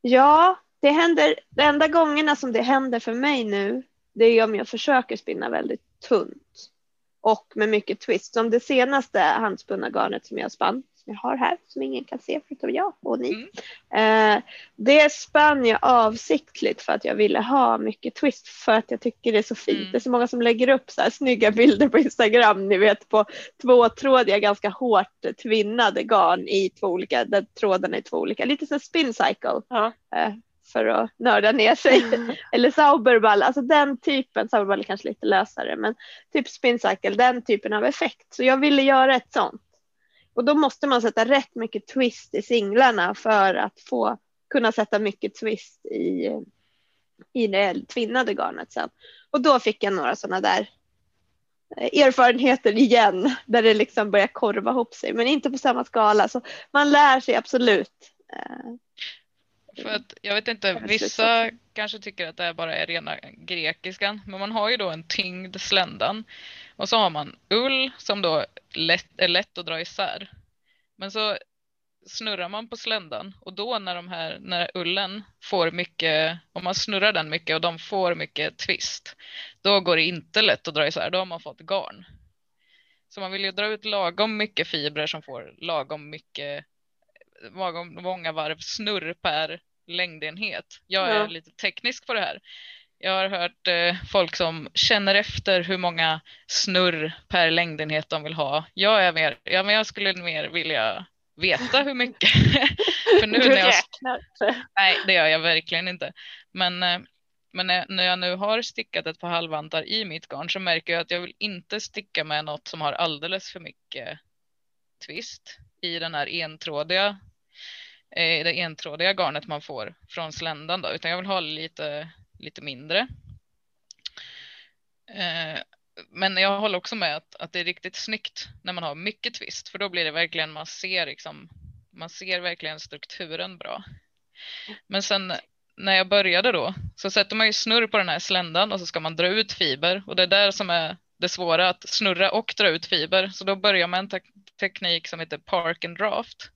Ja, det händer, de enda gångerna som det händer för mig nu, det är om jag försöker spinna väldigt tunt och med mycket twist. Som det senaste handspunna garnet som jag spann jag har här som ingen kan se förutom jag och ni. Mm. Eh, det spann jag avsiktligt för att jag ville ha mycket twist för att jag tycker det är så fint. Mm. Det är så många som lägger upp så här snygga bilder på Instagram, ni vet på tvåtrådiga ganska hårt tvinnade garn i två olika, där trådarna är två olika, lite som spin cycle. Ja. Eh, för att nörda ner sig. Mm. <laughs> Eller Sauberball, alltså den typen, Sauberball är kanske lite lösare, men typ spin cycle, den typen av effekt. Så jag ville göra ett sånt. Och då måste man sätta rätt mycket twist i singlarna för att få kunna sätta mycket twist i, i det tvinnade garnet sen. Och då fick jag några sådana där erfarenheter igen där det liksom börjar korva ihop sig men inte på samma skala. Så man lär sig absolut. För att, jag vet inte, vissa kanske tycker att det bara är rena grekiskan, men man har ju då en tyngd sländan och så har man ull som då lätt, är lätt att dra isär. Men så snurrar man på sländan och då när de här, när ullen får mycket, om man snurrar den mycket och de får mycket twist, då går det inte lätt att dra isär, då har man fått garn. Så man vill ju dra ut lagom mycket fibrer som får lagom mycket, många varv snurr per längdenhet. Jag är ja. lite teknisk på det här. Jag har hört eh, folk som känner efter hur många snurr per längdenhet de vill ha. Jag är mer, ja, men jag skulle mer vilja veta hur mycket. <laughs> För nu du när jag, räknar Nej, det gör jag verkligen inte. Men, eh, men när jag nu har stickat ett par halvvantar i mitt garn så märker jag att jag vill inte sticka med något som har alldeles för mycket twist i den här entrådiga eh, det entrådiga garnet man får från sländan då, utan jag vill ha lite, lite mindre. Eh, men jag håller också med att, att det är riktigt snyggt när man har mycket twist, för då blir det verkligen, man ser liksom, man ser verkligen strukturen bra. Men sen när jag började då så sätter man ju snurr på den här sländan och så ska man dra ut fiber och det är där som är det svåra att snurra och dra ut fiber. Så då börjar man en te teknik som heter park and draft.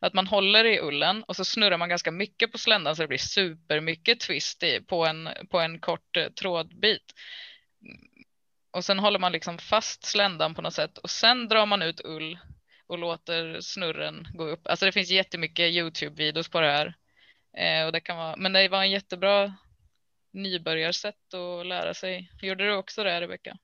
Att man håller i ullen och så snurrar man ganska mycket på sländan så det blir supermycket twist i, på, en, på en kort eh, trådbit. Och sen håller man liksom fast sländan på något sätt och sen drar man ut ull och låter snurren gå upp. Alltså det finns jättemycket Youtube-videos på det här. Eh, och det kan vara, men det var en jättebra nybörjarsätt att lära sig. Gjorde du också det Rebecka?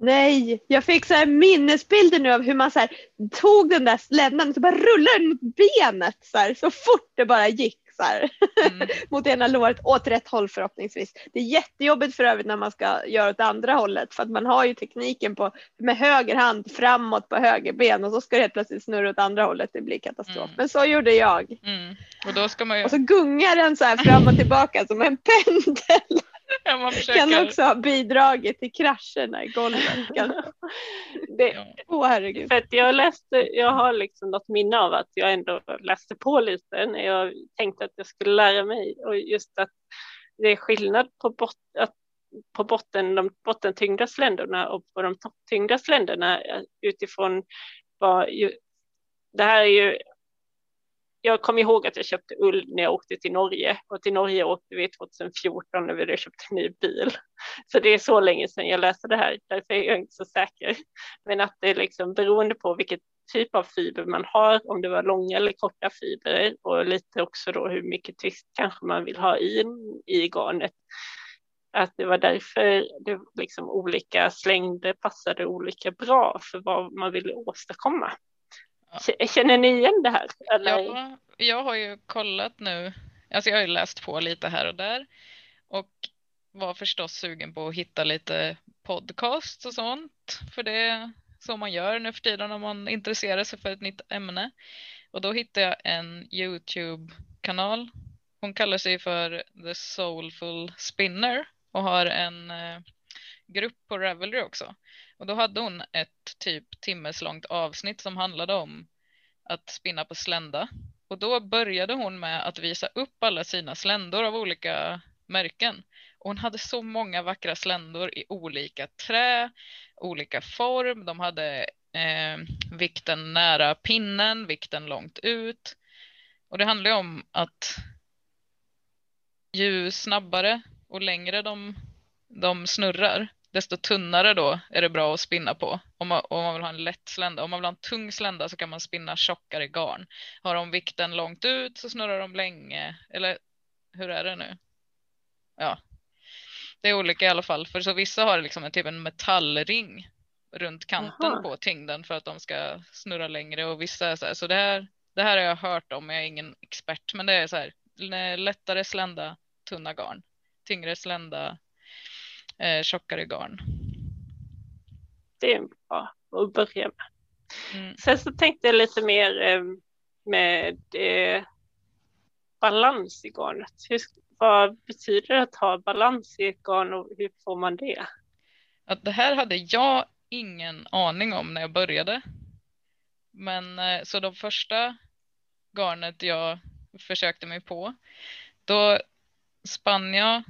Nej, jag fick så här minnesbilder nu av hur man så här, tog den där sländan och så bara rullade den mot benet så, här, så fort det bara gick. Så mm. <laughs> mot ena låret åt rätt håll förhoppningsvis. Det är jättejobbigt för övrigt när man ska göra åt andra hållet för att man har ju tekniken på med höger hand framåt på höger ben och så ska det helt plötsligt snurra åt andra hållet. Det blir katastrof. Mm. Men så gjorde jag. Mm. Och, då ska man ju... och så gungar den så här fram och tillbaka som en pendel. <laughs> Ja, kan också ha bidragit till krascherna i golvet. <laughs> det, oh, herregud. För att jag, läste, jag har liksom något minne av att jag ändå läste på lite när jag tänkte att jag skulle lära mig och just att det är skillnad på, bot, att, på botten, de bottentyngda sländerna och på de topptyngda sländerna utifrån vad det här är ju jag kommer ihåg att jag köpte ull när jag åkte till Norge och till Norge åkte vi 2014 när vi köpte en ny bil. Så det är så länge sedan jag läste det här, därför är jag inte så säker. Men att det är liksom beroende på vilket typ av fiber man har, om det var långa eller korta fibrer och lite också då hur mycket twist kanske man vill ha i, i garnet. Att det var därför det liksom olika slängder passade olika bra för vad man ville åstadkomma. Känner ni igen det här? Eller? Ja, jag har ju kollat nu. Alltså jag har ju läst på lite här och där och var förstås sugen på att hitta lite podcast och sånt. För det är så man gör nu för tiden om man intresserar sig för ett nytt ämne. Och då hittade jag en Youtube-kanal. Hon kallar sig för The Soulful Spinner och har en eh, grupp på Ravelry också. Och då hade hon ett typ timmeslångt avsnitt som handlade om att spinna på slända. Och då började hon med att visa upp alla sina sländor av olika märken. Och hon hade så många vackra sländor i olika trä, olika form. De hade eh, vikten nära pinnen, vikten långt ut. Och det handlar om att ju snabbare och längre de, de snurrar, desto tunnare då är det bra att spinna på. Om man, om man vill ha en lätt slända. Om man vill ha en tung slända så kan man spinna tjockare garn. Har de vikten långt ut så snurrar de länge. Eller hur är det nu? Ja, det är olika i alla fall. För så vissa har liksom en typ en metallring runt kanten Aha. på tyngden för att de ska snurra längre och vissa är så här. Så det här, det här har jag hört om. Jag är ingen expert, men det är så här lättare slända, tunna garn. Tyngre slända, eh, tjockare garn. Det är bra att börja med. Mm. Sen så tänkte jag lite mer eh, med eh, balans i garnet. Hur, vad betyder det att ha balans i ett garn och hur får man det? att det här hade jag ingen aning om när jag började. Men eh, så de första garnet jag försökte mig på, då spann jag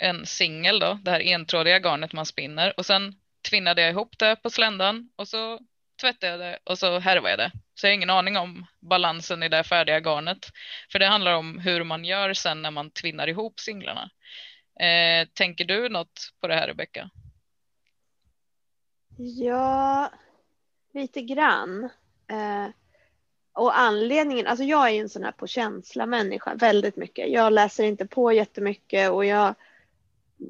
en singel då, det här entrådiga garnet man spinner och sen tvinnade jag ihop det på sländan och så tvättade jag det och så härvade jag det. Så jag har ingen aning om balansen i det färdiga garnet. För det handlar om hur man gör sen när man tvinnar ihop singlarna. Eh, tänker du något på det här Rebecka? Ja, lite grann. Eh, och anledningen, alltså jag är ju en sån här på känsla människa väldigt mycket. Jag läser inte på jättemycket och jag,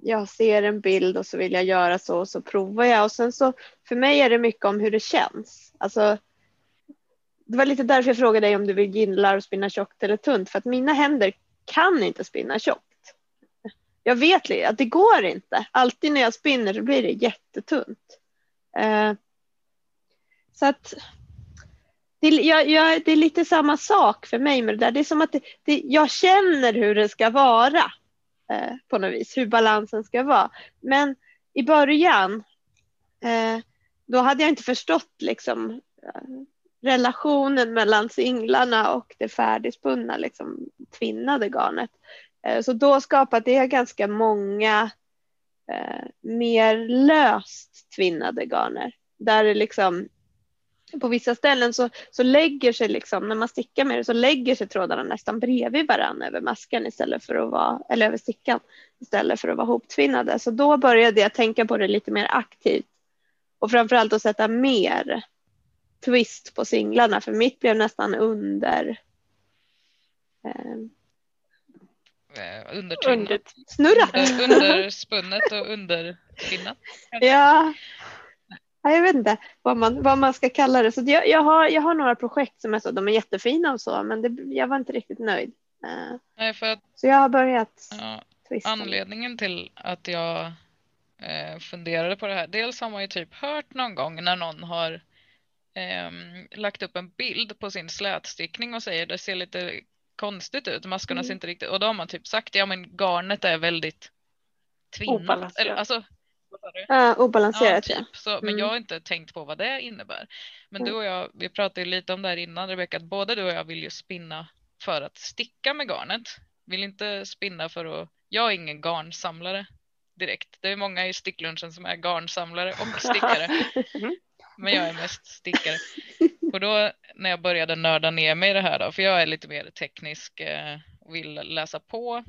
jag ser en bild och så vill jag göra så och så provar jag och sen så för mig är det mycket om hur det känns. Alltså, det var lite därför jag frågade dig om du vill gillar att spinna tjockt eller tunt för att mina händer kan inte spinna tjockt. Jag vet att det går inte. Alltid när jag spinner så blir det jättetunt. Eh, så att det, jag, jag, det är lite samma sak för mig med det där. Det är som att det, det, jag känner hur det ska vara eh, på något vis, hur balansen ska vara. Men i början, eh, då hade jag inte förstått liksom eh, relationen mellan singlarna och det färdigspunna, liksom tvinnade garnet. Eh, så då skapade jag ganska många eh, mer löst tvinnade garner. Där det liksom på vissa ställen så, så lägger sig liksom, när man stickar med det så lägger sig trådarna nästan bredvid varandra över maskan istället för att vara, eller över stickan istället för att vara hoptvinnade. Så då började jag tänka på det lite mer aktivt och framförallt att sätta mer twist på singlarna för mitt blev nästan under eh, undertvinnat. Under. Under, underspunnet och undertvinnat. <laughs> Ja. Jag vet inte vad man, vad man ska kalla det. Så jag, jag, har, jag har några projekt som är så, de är jättefina och så, men det, jag var inte riktigt nöjd. Eh, Nej, för att, så jag har börjat ja, Anledningen till att jag eh, funderade på det här, dels har man ju typ hört någon gång när någon har eh, lagt upp en bild på sin slätstickning och säger det ser lite konstigt ut, maskorna mm. ser inte riktigt, och då har man typ sagt ja men garnet är väldigt tvinnat. Eller, alltså, Uh, obalanserat ja. Typ. Så, men mm. jag har inte tänkt på vad det innebär. Men mm. du och jag, vi pratade lite om det här innan Rebecka, att både du och jag vill ju spinna för att sticka med garnet. Vill inte spinna för att, jag är ingen garnsamlare direkt. Det är många i sticklunchen som är garnsamlare och <laughs> stickare. Mm. Men jag är mest stickare. <laughs> Och då när jag började nörda ner mig i det här då, för jag är lite mer teknisk eh, och vill läsa på.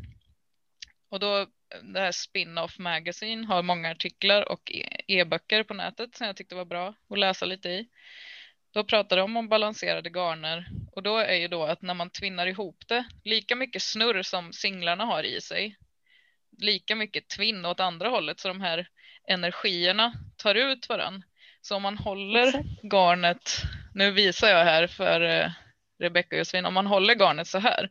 Och då det här Spin-Off Magazine har många artiklar och e- e-böcker på nätet som jag tyckte var bra att läsa lite i. Då pratar de om balanserade garner och då är ju då att när man tvinnar ihop det lika mycket snurr som singlarna har i sig lika mycket tvinn åt andra hållet så de här energierna tar ut varann. Så om man håller Exakt. garnet, nu visar jag här för eh, Rebecka och Josefin, om man håller garnet så här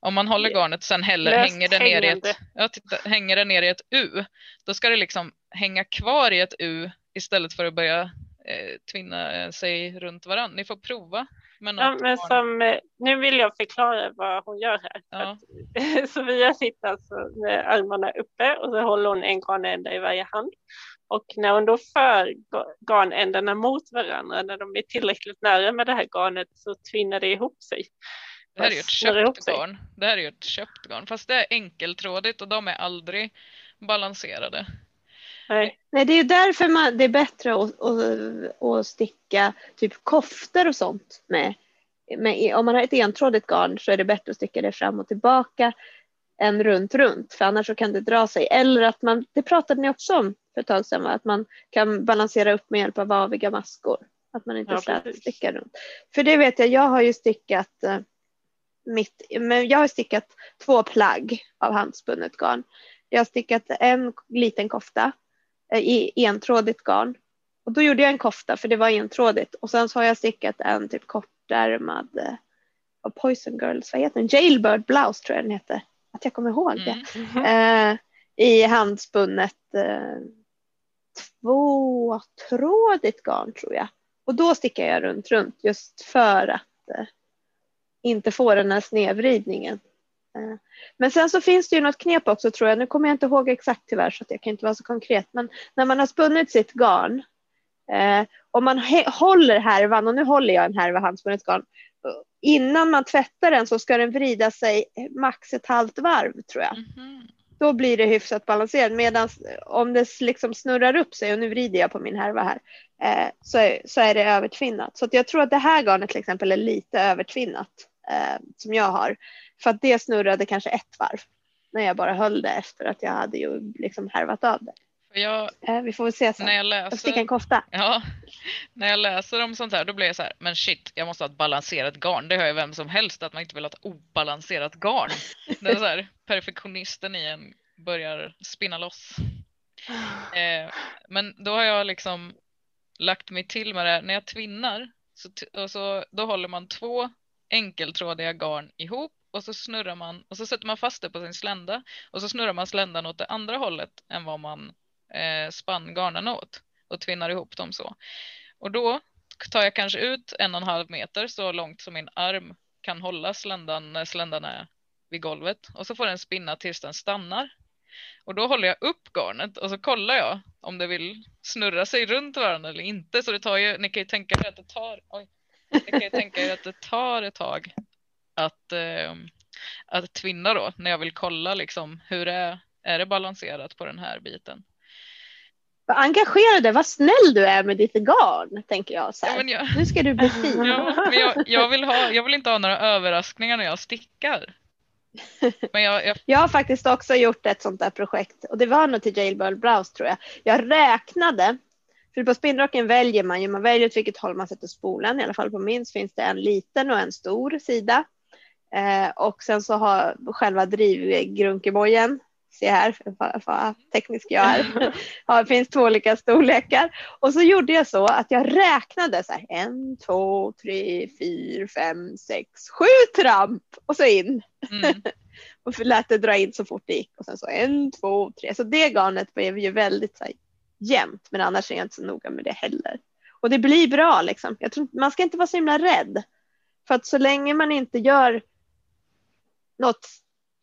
om man håller garnet sen heller hänger det, ner i ett, ja, titta, hänger det ner i ett U, då ska det liksom hänga kvar i ett U istället för att börja eh, tvinna sig runt varandra. Ni får prova. ja, men som, eh, nu vill jag förklara vad hon gör här. Ja. Att, Sofia sitter alltså med armarna uppe och så håller hon en garnända i varje hand. Och när hon då för garnändarna mot varandra, när de är tillräckligt nära med det här garnet så tvinnar det ihop sig. Det här är ju ett köpt garn. Det här är ju ett köpt garn. Fast det är enkeltrådigt och de är aldrig balanserade. Nej, Nej det är därför man, det är bättre att, att, att sticka typ koftor och sånt med. med. Om man har ett entrådigt garn så är det bättre att sticka det fram och tillbaka än runt runt för annars så kan det dra sig. Eller att man, det pratade ni också om för ett tag sedan, att man kan balansera upp med hjälp av aviga maskor. Att man inte ja, stickar runt. För det vet jag, jag har ju stickat eh, mitt, men jag har stickat två plagg av handspunnet garn. Jag har stickat en liten kofta eh, i entrådigt garn. Och då gjorde jag en kofta för det var entrådigt. Och sen så har jag stickat en typ kortärmad eh, av Poison Girls, vad heter den? Jailbird Blouse tror jag den heter. Att jag kommer ihåg det. Mm. Eh, I handspunnet eh, tvåtrådigt garn tror jag. Och då stickar jag runt runt just för att eh, inte få den här snedvridningen. Eh, men sen så finns det ju något knep också tror jag. Nu kommer jag inte ihåg exakt tyvärr så att jag kan inte vara så konkret. Men när man har spunnit sitt garn. Eh, om man håller härvan och nu håller jag en härva handspunnet garn. Innan man tvättar den så ska den vrida sig max ett halvt varv tror jag. Mm -hmm. Då blir det hyfsat balanserat. Medan om det liksom snurrar upp sig och nu vrider jag på min härva här. Eh, så, är, så är det övertvinnat. Så jag tror att det här garnet till exempel är lite övertvinnat. Eh, som jag har. För att det snurrade kanske ett varv när jag bara höll det efter att jag hade ju liksom härvat av det. Jag, eh, vi får väl se sen. När jag, läser, jag sticker en kofta. Ja, när jag läser om sånt här då blir jag så här, men shit, jag måste ha ett balanserat garn. Det har ju vem som helst att man inte vill ha ett obalanserat garn. <laughs> Det är så här, perfektionisten i en börjar spinna loss. Eh, men då har jag liksom lagt mig till med det. här När jag tvinnar så, och så, då håller man två enkeltrådiga garn ihop och så snurrar man och så sätter man fast det på sin slända och så snurrar man sländan åt det andra hållet än vad man eh, spann garnen åt och tvinnar ihop dem så. Och då tar jag kanske ut en och en halv meter så långt som min arm kan hålla sländan när sländan är vid golvet och så får den spinna tills den stannar. Och då håller jag upp garnet och så kollar jag om det vill snurra sig runt varandra eller inte. Så det tar ju, ni kan ju tänka er att det tar, oj, jag kan ju tänka er att det tar ett tag att, eh, att tvinna då när jag vill kolla liksom hur det är, är det balanserat på den här biten. Vad engagerad vad snäll du är med ditt garn, tänker jag. Så ja, jag... Nu ska du bli fin. Ja, men jag, jag, vill ha, jag vill inte ha några överraskningar när jag stickar. <laughs> Men jag, jag... jag har faktiskt också gjort ett sånt där projekt och det var nog till Jailbird Browse tror jag. Jag räknade för på spinnrocken väljer man ju, man väljer åt vilket håll man sätter spolen. I alla fall på min så finns det en liten och en stor sida. Eh, och sen så har själva drivgrunkemojen, se här vad teknisk jag är, ja, det finns två olika storlekar. Och så gjorde jag så att jag räknade så här, en, två, tre, fyra, fem, sex, sju tramp och så in. Mm. <laughs> och lät det dra in så fort det gick och sen så en, två, tre. Så det garnet blev ju väldigt så här, jämt, men annars är jag inte så noga med det heller. Och det blir bra liksom. Jag tror, man ska inte vara så himla rädd. För att så länge man inte gör något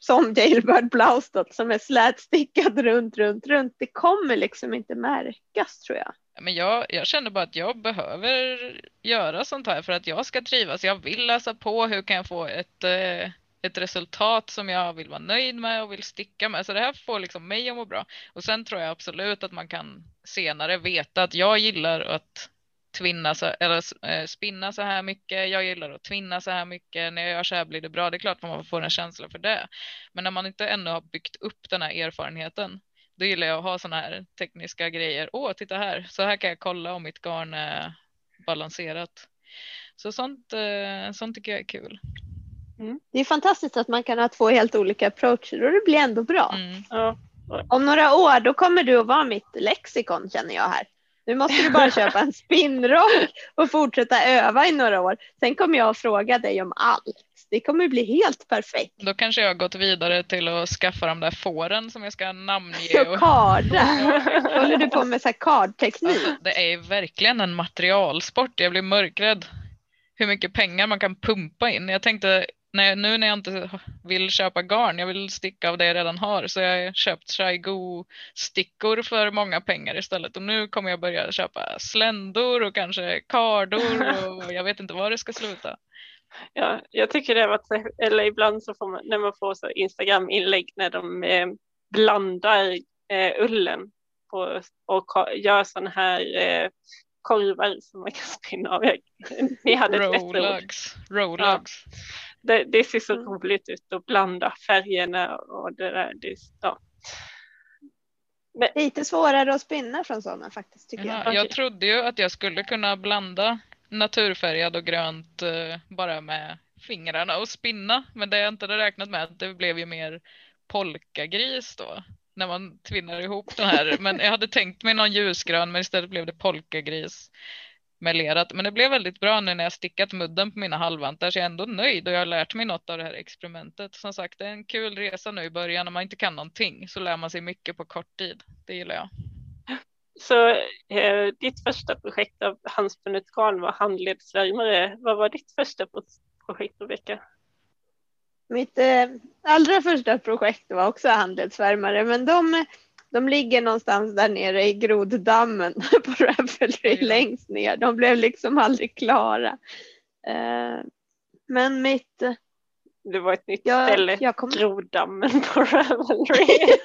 som Jailbird Blouse som är slätstickad runt, runt, runt. Det kommer liksom inte märkas tror jag. Men jag, jag känner bara att jag behöver göra sånt här för att jag ska trivas. Jag vill läsa på hur kan jag få ett, eh, ett resultat som jag vill vara nöjd med och vill sticka med. Så det här får liksom mig att må bra. Och sen tror jag absolut att man kan senare veta att jag gillar att tvinna så, eller eh, spinna så här mycket. Jag gillar att tvinna så här mycket. När jag gör så här blir det bra. Det är klart man får en känsla för det. Men när man inte ännu har byggt upp den här erfarenheten, då gillar jag att ha sådana här tekniska grejer. Åh, titta här, så här kan jag kolla om mitt garn är balanserat. Så sånt, eh, sånt tycker jag är kul. Mm. Det är fantastiskt att man kan ha två helt olika approacher och det blir ändå bra. Mm. Ja. Om några år då kommer du att vara mitt lexikon känner jag här. Nu måste du bara köpa en spinnrock och fortsätta öva i några år. Sen kommer jag att fråga dig om allt. Det kommer bli helt perfekt. Då kanske jag har gått vidare till att skaffa de där fåren som jag ska namnge. Och karda. Håller du på med så här kardteknik? Alltså, det är verkligen en materialsport. Jag blir mörkrädd hur mycket pengar man kan pumpa in. Jag tänkte när, nu när jag inte vill köpa garn, jag vill sticka av det jag redan har, så jag har köpt Shaigo stickor för många pengar istället. Och nu kommer jag börja köpa sländor och kanske kardor och jag vet inte var det ska sluta. <laughs> Ja, jag tycker det var, eller ibland så får man, när man får så Instagram-inlägg när de eh, blandar eh, ullen på, och gör sådana här eh, korvar som man kan spinna av. <laughs> Vi hade Rolex. Rolex. Ja det, det ser så mm. roligt ut att blanda färgerna och det där. Det, ja. Men, Lite svårare att spinna från sådana faktiskt tycker ja, jag. Jag trodde ju att jag skulle kunna blanda naturfärgad och grönt uh, bara med fingrarna och spinna. Men det jag inte hade räknat med att det blev ju mer polkagris då när man tvinnar ihop den här. Men jag hade tänkt mig någon ljusgrön men istället blev det polkagris melerat. Men det blev väldigt bra nu när jag stickat mudden på mina halvvantar så jag är ändå nöjd och jag har lärt mig något av det här experimentet. Som sagt, det är en kul resa nu i början. När man inte kan någonting så lär man sig mycket på kort tid. Det gillar jag. Så eh, ditt första projekt av handspunnet garn var handledsvärmare. Vad var ditt första projekt Rebecka? Mitt eh, allra första projekt var också handledsvärmare men de, de ligger någonstans där nere i groddammen <laughs> på Ravelry Oj. längst ner. De blev liksom aldrig klara. Eh, men mitt, Det var ett nytt jag, ställe. jag kom, Groddammen på <laughs> Ravelry.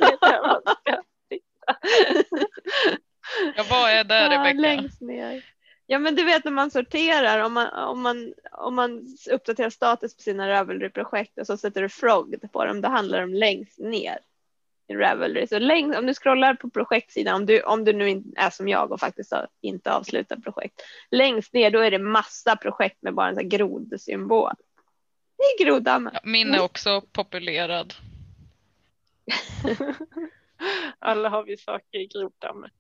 Ja, vad är det ja, Rebecka? längst ner. Ja men du vet när man sorterar om man, om man, om man uppdaterar status på sina Ravelry-projekt och så sätter du Frogged på dem, då handlar de längst ner Ravelry. Så längst, om du scrollar på projektsidan, om du, om du nu är som jag och faktiskt har inte avslutat projekt, längst ner då är det massa projekt med bara en sån här grodsymbol. Det är groddammen. Ja, min är också populerad. <laughs> Alla har vi saker i groddammen.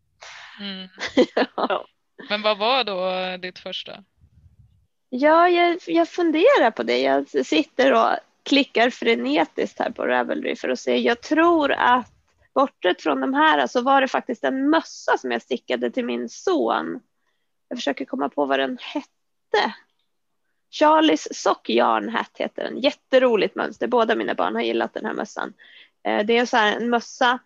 Mm. <laughs> Ja. Men vad var då ditt första? Ja, jag, jag funderar på det. Jag sitter och klickar frenetiskt här på Ravelry för att se. Jag tror att bortsett från de här så var det faktiskt en mössa som jag stickade till min son. Jag försöker komma på vad den hette. Charlies Sock Yarn Hat heter den. Jätteroligt mönster. Båda mina barn har gillat den här mössan. Eh, det är så här en mössa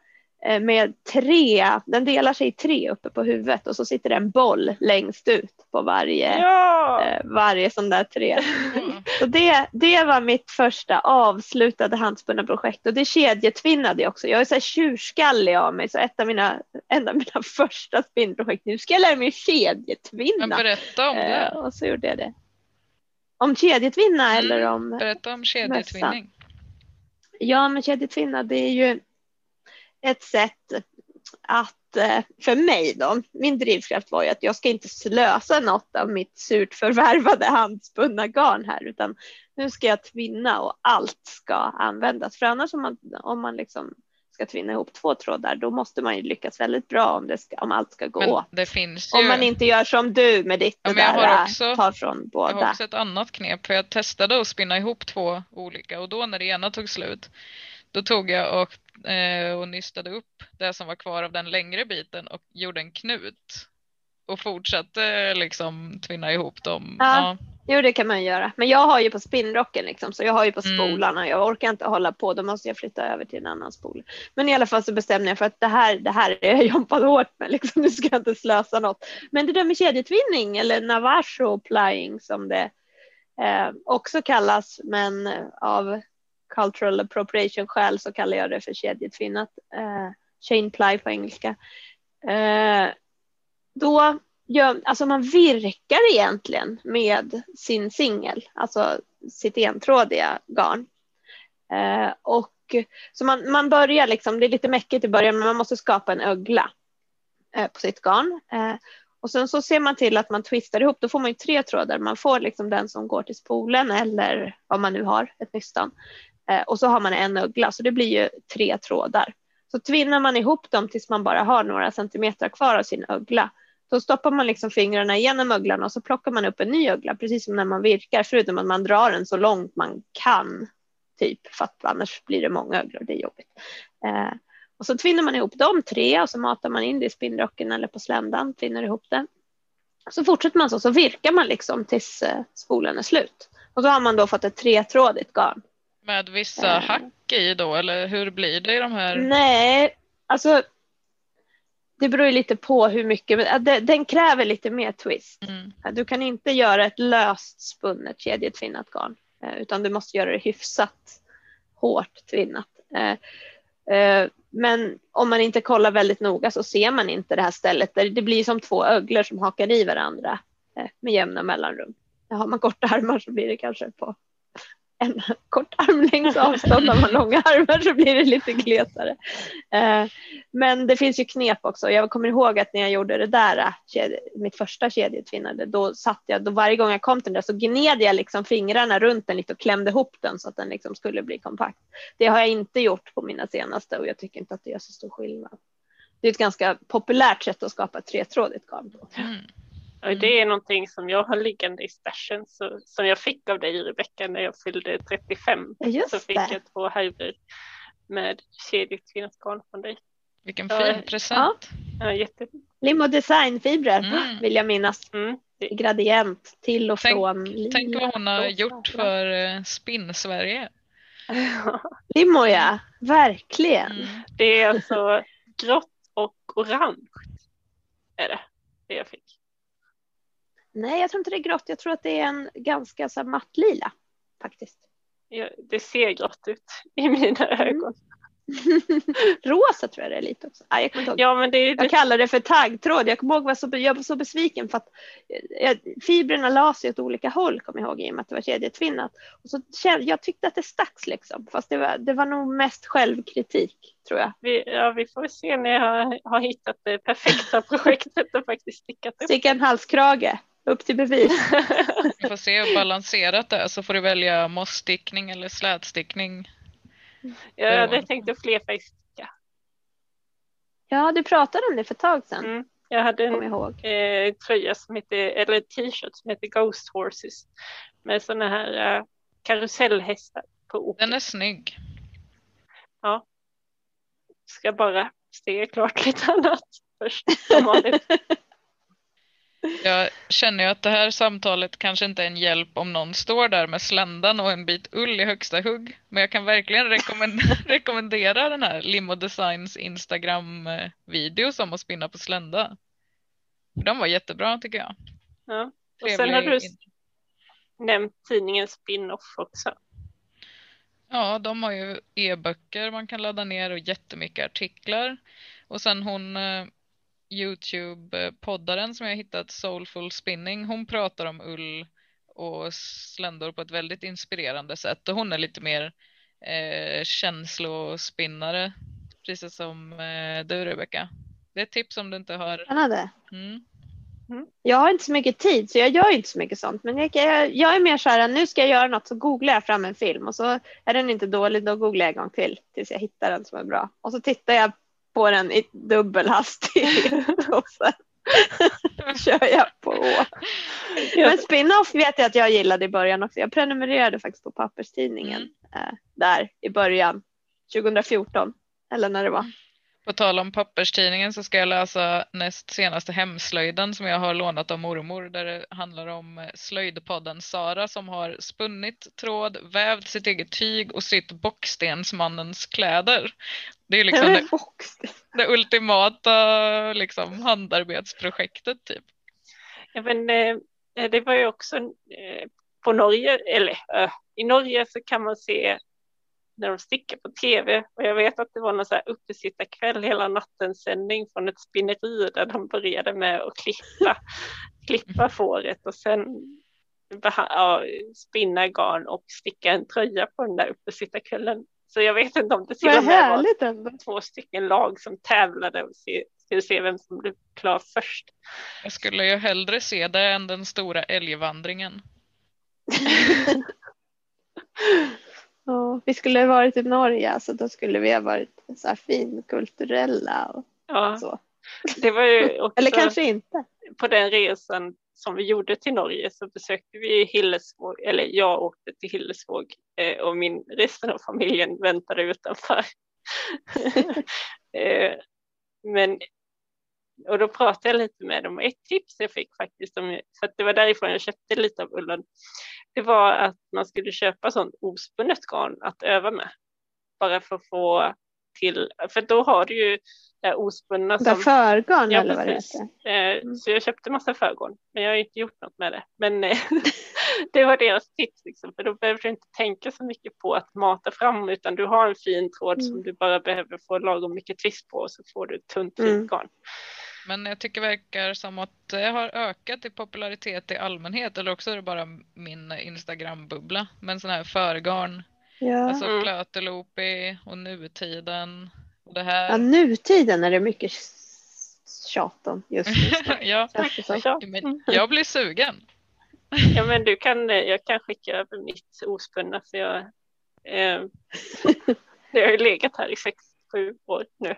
med tre, den delar sig i tre uppe på huvudet och så sitter det en boll längst ut på varje Ja! eh, varje sån där tre. Mm. <laughs> Så det, det var mitt första avslutade handspunna projekt och det kedjetvinnade jag också. Jag är så här tjurskallig av mig så ett av mina, en av mina <laughs> första spinnprojekt, nu ska jag lära mig kedjetvinna. berätta om Eh, det. och så gjorde jag det. Om kedjetvinna Mm. eller om Berätta om kedjetvinning. Ja, men kedjetvinna det är ju ett sätt att, eh, för mig då, min drivkraft var ju att jag ska inte slösa något av mitt surt förvärvade handspunna garn här, utan nu ska jag tvinna och allt ska användas. För annars om man, om man liksom ska tvinna ihop två trådar, då måste man ju lyckas väldigt bra om, det ska, om allt ska gå ju. Om man inte gör som du med ditt, Ja, det jag där, äh, också- tar från Jag har båda. också ett annat knep för jag testade att spinna ihop två olika och då när det ena tog slut då tog jag och, eh, och nystade upp det som var kvar av den längre biten och gjorde en knut och fortsatte liksom tvinna ihop dem. Ja. Jo, det kan man göra. Men jag har ju på spinnrocken liksom, så jag har ju på Mm. spolarna. Jag orkar inte hålla på, då måste jag flytta över till en annan spol. Men i alla fall så bestämde jag för att det här, det här är jag jobbat hårt med, liksom. <laughs> nu ska jag inte slösa något. Men det där med kedjetvinning eller navajo plying som det eh, också kallas, men eh, av cultural appropriation skäl så kallar jag det för kedjetvinnat. Eh, chain ply på engelska. Eh, då gör, alltså man virkar egentligen med sin singel, alltså sitt entrådiga garn. Eh, och så man, man börjar liksom, det är lite mäckigt i början, men man måste skapa en ögla eh, på sitt garn. Eh, och sen så ser man till att man twistar ihop, då får man ju tre trådar. Man får liksom den som går till spolen eller vad man nu har, ett nystan. Eh, och så har man en ögla, så det blir ju tre trådar. Så tvinnar man ihop dem tills man bara har några centimeter kvar av sin ögla. Då stoppar man liksom fingrarna igenom öglan och så plockar man upp en ny ögla, precis som när man virkar, förutom att man drar den så långt man kan, typ, för att annars blir det många öglor, det är jobbigt. Eh, och så tvinnar man ihop de tre och så matar man in det i spinnrocken eller på sländan, tvinnar ihop det. Så fortsätter man så, så virkar man liksom tills eh, spolen är slut. Och så har man då fått ett tretrådigt garn. Med vissa Eh. hack i då eller hur blir det i de här? Nej, alltså det beror ju lite på hur mycket, men, den kräver lite mer twist. Mm. Du kan inte göra ett löst spunnet kedjetvinnat garn, eh, utan du måste göra det hyfsat hårt tvinnat. Eh, Men om man inte kollar väldigt noga så ser man inte det här stället. Där det blir som två öglor som hakar i varandra med jämna mellanrum. Har man korta armar så blir det kanske på en kort armlängds avstånd. Har man långa armar så blir det lite glesare. Eh, men det finns ju knep också. Jag kommer ihåg att när jag gjorde det där, eh, mitt första kedjetvinnande, då satt jag, då varje gång jag kom till den där så gned jag liksom fingrarna runt den lite och klämde ihop den så att den liksom skulle bli kompakt. Det har jag inte gjort på mina senaste och jag tycker inte att det gör så stor skillnad. Det är ett ganska populärt sätt att skapa ett tretrådigt garn på. Mm. Och det är någonting som jag har liggande i stashen så, som jag fick av dig Rebecka när jag fyllde 35. Ja, Just så fick det. jag två härvor med kedjetvinnat garn från dig. Vilken Ja, fin present. Ja, jätte... Lim och designfibrer Mm. vill jag minnas. Mm. Gradient till och Tänk- från. lila, Tänk vad hon har gjort för eh, Spinn-Sverige. <laughs> Limmo ja, verkligen. Mm. Det är alltså grått och orange. Är det, det jag fick. Nej, jag tror inte det är grått. Jag tror att det är en ganska så mattlila faktiskt. Ja, Det ser grått ut i mina Mm. ögon. <laughs> Rosa tror jag det är lite också. Nej, jag. Ja men det är Jag kallar det för taggtråd. Jag kommer ihåg var så, jag var så besviken för att eh, fibrerna la sig åt olika håll, kommer jag ihåg, i och med att det var kedjetvinnat. Och så, jag tyckte att det stacks liksom, fast det var, det var nog mest självkritik, tror jag. vi, ja, vi får se när jag har hittat det perfekta <laughs> projektet och faktiskt stickat upp. Sticka en halskrage, upp till bevis. <laughs> Vi får se hur balanserat det är så får du välja mossstickning eller slätstickning. Jag hade tänkt att flerfärgssticka. Ja, du pratade om det för ett tag sedan, Mm. Jag hade en eh, tröja som heter, eller t-shirt som heter Ghost Horses med sådana här eh, karusellhästar på opera. Den är snygg. Ska bara stega klart lite annat först. Som vanligt. <laughs> Jag känner ju att det här samtalet kanske inte är en hjälp om någon står där med sländan och en bit ull i högsta hugg. Men jag kan verkligen rekommendera, <laughs> rekommendera den här Limo Designs Instagram-video som att spinna på slända. De var jättebra tycker jag. ja. Och sen har du in- nämnt tidningen Spin-Off också. Ja, de har ju e-böcker man kan ladda ner och jättemycket artiklar. Och sen hon eh, Youtube-poddaren som jag hittat, Soulful Spinning, hon pratar om ull och sländor på ett väldigt inspirerande sätt. Och hon är lite mer eh, känslospinnare, precis som eh, du Rebecka. Det är ett tips om du inte har. Spännande. Mm. Jag har inte så mycket tid så jag gör inte så mycket sånt. Men jag, jag, jag är mer så här, nu ska jag göra något så googlar jag fram en film och så är den inte dålig då googlar jag en gång till tills jag hittar den som är bra. Och så tittar jag på den i dubbel hastighet <laughs> och sen <laughs> kör jag på. Men spin-off vet jag att jag gillade i början också. Jag prenumererade faktiskt på papperstidningen Mm. eh, där i början 2014 eller när det var. På tal om papperstidningen så ska jag läsa näst senaste hemslöjden som jag har lånat av mormor där det handlar om eh, slöjdpodden Sara som har spunnit tråd, vävt sitt eget tyg och sytt bockstensmannens kläder. Det är liksom det, det ultimata liksom, handarbetsprojektet typ. Ja, men, eh, det var ju också eh, på Norge, eller eh, i Norge så kan man se när de stickar på tv och jag vet att det var någon så här uppesittarkväll hela natten sändning från ett spinneri där de började med att klippa, <laughs> klippa fåret och sen ja, spinna garn och sticka en tröja på den där uppesittarkvällen. Så jag vet inte om det till och med var ändå. två stycken lag som tävlade och se, skulle se vem som blev klar först. Jag skulle ju hellre se det än den stora älgvandringen. <laughs> Ja, vi skulle ha varit i Norge, alltså då skulle vi ha varit så här finkulturella och Ja, så. det var ju <laughs> också Eller kanske inte. på den resan som vi gjorde till Norge så besökte vi Hillesvåg, eller jag åkte till Hillesvåg eh, och min, resten av familjen väntade utanför. <laughs> eh, men, och då pratade jag lite med dem. och Ett tips jag fick faktiskt, om, för att det var därifrån jag köpte lite av ullen, det var att man skulle köpa sånt ospunnet garn att öva med. Bara för att få till, för då har du ju det ospunna som förgarn Ja, eller vad det heter. Eh, Mm. Så jag köpte massa förgård, men jag har inte gjort något med det. Men eh, <laughs> det var deras tips, liksom, för då behöver du inte tänka så mycket på att mata fram, utan du har en fin tråd Mm. som du bara behöver få lagom mycket twist på och så får du ett tunt Mm. fint garn. Men jag tycker verkar som att det har ökat i popularitet i allmänhet eller också är det bara min Instagram-bubbla. Men sån här förgarn, Ja. alltså Mm. Och nutiden. Och det ja, här. nutiden är det mycket tjat om just nu. <laughs> ja. Ja, men jag blir sugen. ja, men du kan, jag kan skicka över mitt ospunna, för jag, eh, <laughs> det har ju legat här i sex, sju år nu.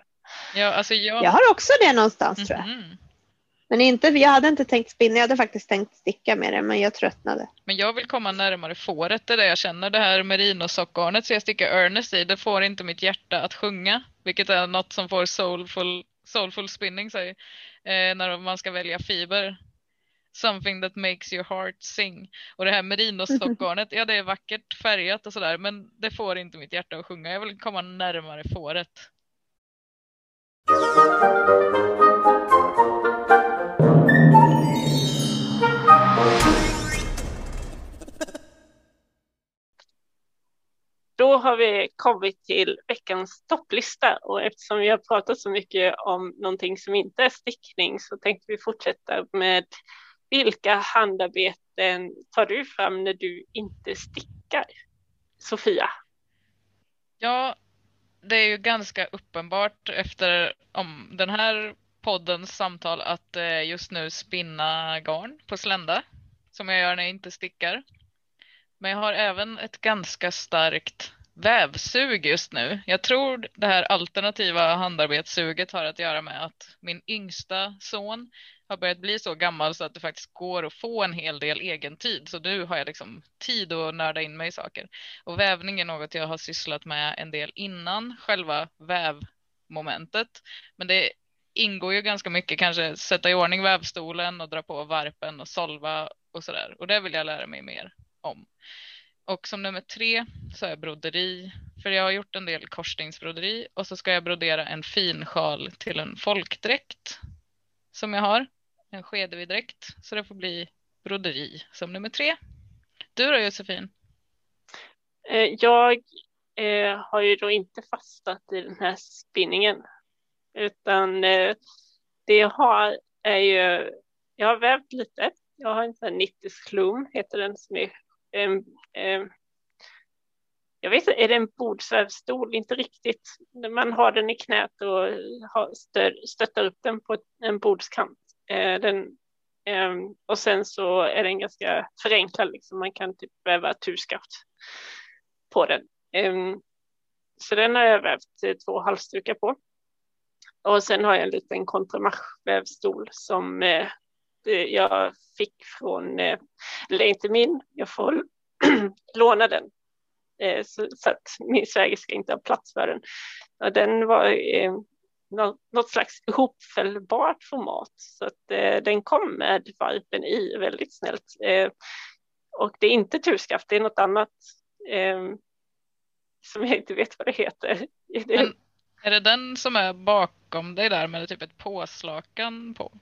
Ja, alltså jag... Jag har också det någonstans tror jag. Men inte, jag hade inte tänkt spinna, jag hade faktiskt tänkt sticka med det men jag tröttnade. Men jag vill komma närmare fåret, det är det jag känner. Det här merinosockgarnet så jag stickar Ernest i, det får inte mitt hjärta att sjunga. Vilket är något som får soulful, soulful spinning säger, eh, när man ska välja fiber. Something that makes your heart sing. Och det här merinosockgarnet, ja det är vackert färgat och sådär men det får inte mitt hjärta att sjunga. Jag vill komma närmare fåret. Då har vi kommit till veckans topplista och eftersom vi har pratat så mycket om någonting som inte är stickning så tänkte vi fortsätta med vilka handarbeten tar du fram när du inte stickar? Sofia? Ja, det är ju ganska uppenbart efter om den här poddens samtal att eh, just nu spinna garn på slända som jag gör när jag inte stickar. Men jag har även ett ganska starkt vävsug just nu. Jag tror det här alternativa handarbetssuget har att göra med att min yngsta son har börjat bli så gammal så att det faktiskt går att få en hel del egen tid. Så nu har jag liksom tid att nörda in mig i saker. Och vävning är något jag har sysslat med en del innan själva vävmomentet. Men det ingår ju ganska mycket kanske sätta i ordning vävstolen och dra på varpen och solva och sådär. Och det vill jag lära mig mer om. Och som nummer tre så är broderi. För jag har gjort en del korsningsbroderi och så ska jag brodera en fin sjal till en folkdräkt som jag har. En skedevidräkt. Så det får bli broderi som nummer tre. Du då Josefin? Eh, jag eh, har ju då inte fastnat i den här spinningen utan eh, det jag har är ju, jag har vävt lite. Jag har en sån här 90 heter den som är um, um, jag vet inte, är det en bordsvävstol? Inte riktigt. Man har den i knät och har, stör, stöttar upp den på en bordskant. Eh, den, eh, och sen så är den ganska förenklad, liksom. man kan typ väva turskaft på den. Eh, så den har jag vävt eh, två halsdukar på. Och sen har jag en liten kontramarschvävstol som eh, jag fick från, eh, eller inte min, jag får <clears throat> låna den. Eh, så, så, att min svägerska inte har plats för den. Och den var eh, något, slags ihopfällbart format så att eh, den kom med varpen i väldigt snällt. Eh, och det är inte turskaft, det är något annat eh, som jag inte vet vad det heter. Men är det den som är bakom dig där med typ ett påslakan på?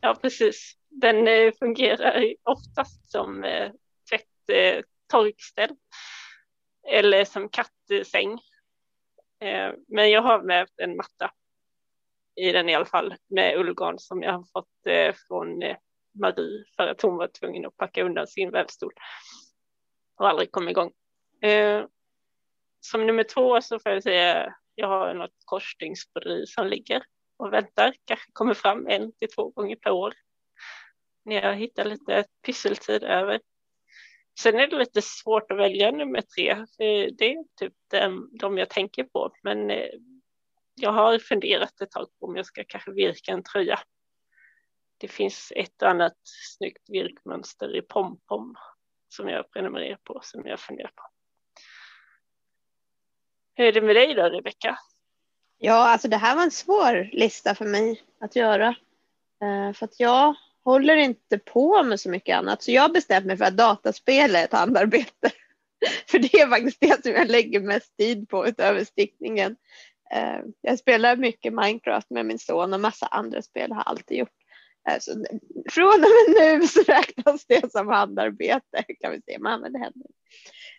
Ja, precis. Den eh, fungerar oftast som eh, tvätt, eh, torkställ eller som kattsäng. Eh, men jag har med en matta i den i alla fall med ullgarn som jag har fått från Marie för att hon var tvungen att packa undan sin vävstol och aldrig kom igång. Som nummer två så får jag säga jag har något korsstygnsbroderi som ligger och väntar, kanske kommer fram en till två gånger per år när jag hittar lite pysseltid över. Sen är det lite svårt att välja nummer tre. Det är typ de jag tänker på, men eh, jag har funderat ett tag på om jag ska kanske virka en tröja. Det finns ett annat snyggt virkmönster i pompom som jag prenumererar på, som jag funderar på. Hur är det med dig då, Rebecka? Ja, alltså det här var en svår lista för mig att göra. Eh, för att jag håller inte på med så mycket annat. Så jag har bestämt mig för att dataspel är ett handarbete. <laughs> För det är faktiskt det som jag lägger mest tid på utöver stickningen. Eh, jag spelar mycket Minecraft med min son och massa andra spel har jag alltid gjort. Eh, så från och med nu så räknas det som handarbete <laughs> kan vi se, men det händer.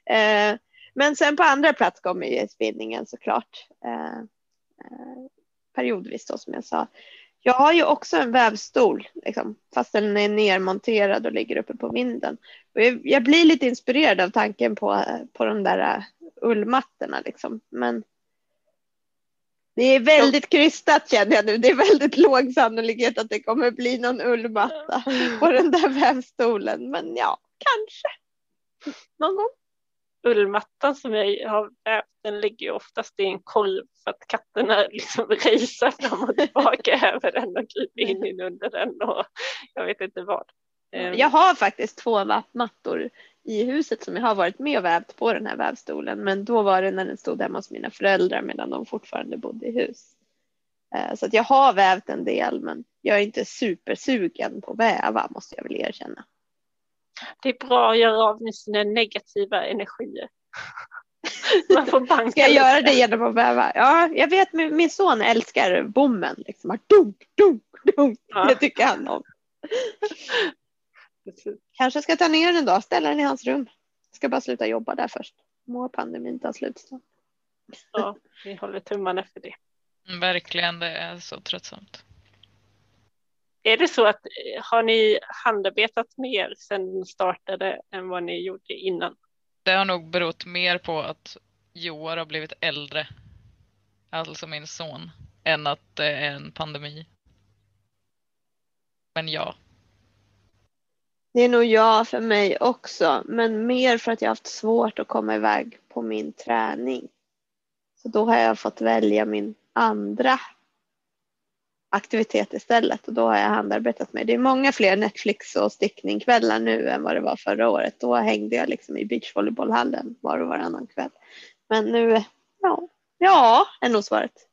Eh, men sen på andra plats kommer ju spinningen såklart. Eh, periodvis då som jag sa. Jag har ju också en vävstol, liksom, fast den är nermonterad och ligger uppe på vinden. Jag, jag, blir lite inspirerad av tanken på, på de där ullmattorna. Liksom. Men det är väldigt krystat känner jag nu. Det är väldigt låg sannolikhet att det kommer bli någon ullmatta på den där vävstolen. Men ja, kanske någon gång. Ullmattan som jag har vävt den ligger ju oftast i en korv för att katterna liksom racear fram och tillbaka <laughs> över den och kryper in, in under den och jag vet inte vad. Ehm. Jag har faktiskt två mattor i huset som jag har varit med och vävt på den här vävstolen. Men då var det när den stod hemma hos mina föräldrar medan de fortfarande bodde i hus. Eh, så att jag har vävt en del men jag är inte supersugen på att väva måste jag väl erkänna. Det är bra att göra av med sina negativa energier. <laughs> Man får banka Ska jag göra det genom att väva? Ja, jag vet min, min son älskar bommen. Liksom. Dunk, dunk, dunk. Ja. Det tycker han om. Kanske ska ta ner den då, ställa den i hans rum. Jag ska bara sluta jobba där först. Må pandemin ta slut snart. Ja, vi håller tummarna för det. Mm, verkligen, det är så tröttsamt. Är det så att har ni handarbetat mer sedan startade än vad ni gjorde innan? Det har nog berott mer på att Joar har blivit äldre, alltså min son, än att det är en pandemi. Men ja. Det är nog ja för mig också, men mer för att jag haft svårt att komma iväg på min träning. Så då har jag fått välja min andra aktivitet istället och då har jag handarbetat med. Det är många fler Netflix och stickningkvällar nu än vad det var förra året. Då hängde jag liksom i beachvolleybollhallen var och varannan kväll. Men nu, ja, ja är nog svaret.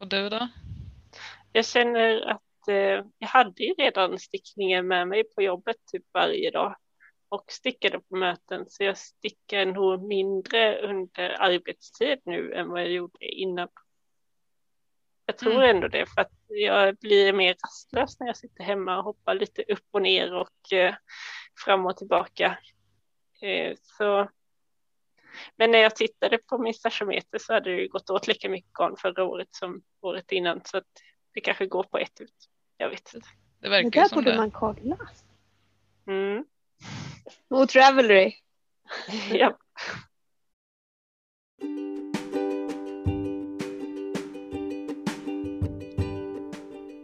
Och du då? Jag känner att eh, jag hade ju redan stickningen med mig på jobbet typ varje dag och stickade på möten så jag stickar nog mindre under arbetstid nu än vad jag gjorde innan. Jag tror mm. ändå det för att jag blir mer rastlös när jag sitter hemma och hoppar lite upp och ner och eh, fram och tillbaka. Eh, så. Men när jag tittade på min stasjometer så hade det gått åt lika mycket garn förra året som året innan så att det kanske går på ett ut. Jag vet inte. Det, verkar det där borde det. man kolla. Mm. <laughs> Och Travelry. ja.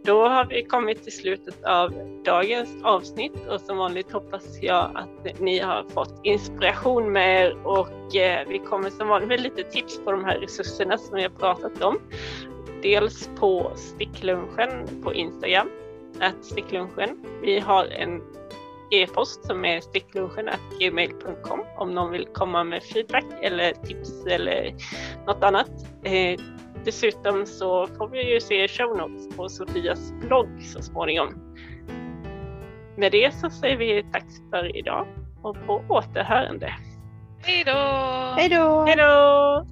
Då har vi kommit till slutet av dagens avsnitt och som vanligt hoppas jag att ni har fått inspiration med er och eh, vi kommer som vanligt med lite tips på de här resurserna som vi har pratat om. Dels på sticklunchen på Instagram, att sticklunchen. Vi har en e-post som är sticklunchen.gmail.com om någon vill komma med feedback eller tips eller något annat. Eh, Dessutom så får vi ju se show notes på Sofias blogg så småningom. Med det så säger vi tack för idag och på återhörande. Hej då! Hej då! Hej då!